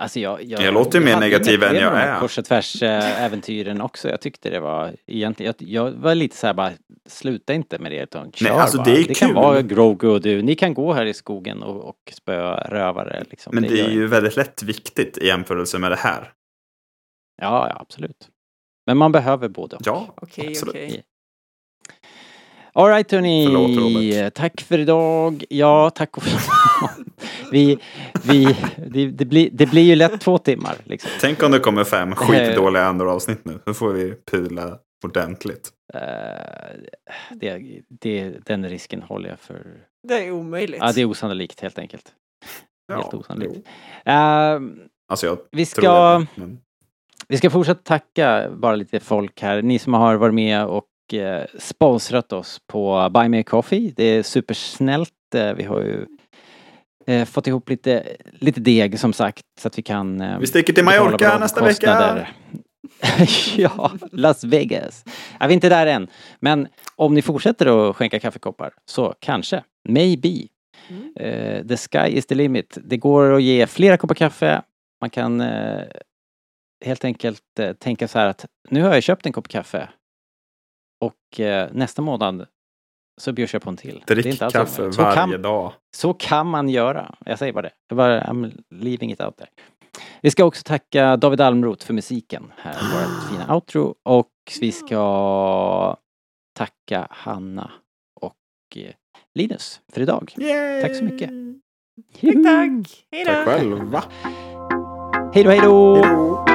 Alltså jag, jag, Jag låter ju mer negativ än jag är. Kors och tvärs eh, äventyren också. Jag tyckte det var egentligen, jag, jag var lite så här bara, sluta inte med det utan kör Nej, alltså, bara. det är kan kul. vara Grogu och du, ni kan gå här i skogen och, och spöa rövare liksom. Men det gör är ju väldigt lätt viktigt i jämförelse med det här. Ja, ja, absolut. Men man behöver både och. Ja, Okej, absolut. okej. Alright hörni, Förlåt, Robert. tack för idag. Ja, tack och vi, vi, det, det, blir, det blir ju lätt två timmar liksom. Tänk om det kommer fem Eh. skitdåliga andra avsnitt nu. Då får vi pula ordentligt. Eh, det, det, den risken håller jag för... Det är omöjligt. Ja, det är osannolikt helt enkelt. Helt Ja, osannolikt. Eh, Alltså jag vi tror ska... det. Men... Vi ska fortsätta tacka bara lite folk här. Ni som har varit med och eh, sponsrat oss på Buy Me a Coffee. Det är supersnällt. Eh, vi har ju eh, fått ihop lite, lite deg som sagt så att vi kan Vi sticker till Mallorca nästa kostnader. ja, Las Vegas. Ja, vi är inte där än. Men om ni fortsätter att skänka kaffekoppar så kanske, maybe. Mm. Eh, the sky is the limit. Det går att ge flera koppar kaffe. Man kan eh, helt enkelt eh, tänka så här att nu har jag köpt en kopp kaffe och eh, nästa månad så bjuder jag på en till. Det är Drick inte alls kaffe så varje kan, dag. så kan man göra. Jag säger bara det. Jag bara, I'm leaving it out there. Vi ska också tacka David Almroth för musiken här, vårt fina outro. Och vi ska tacka Hanna och eh, Linus för idag. Tack så mycket. Tack, tack. Hej då. Tack själv. Va? Hej då, hej då! Hej då.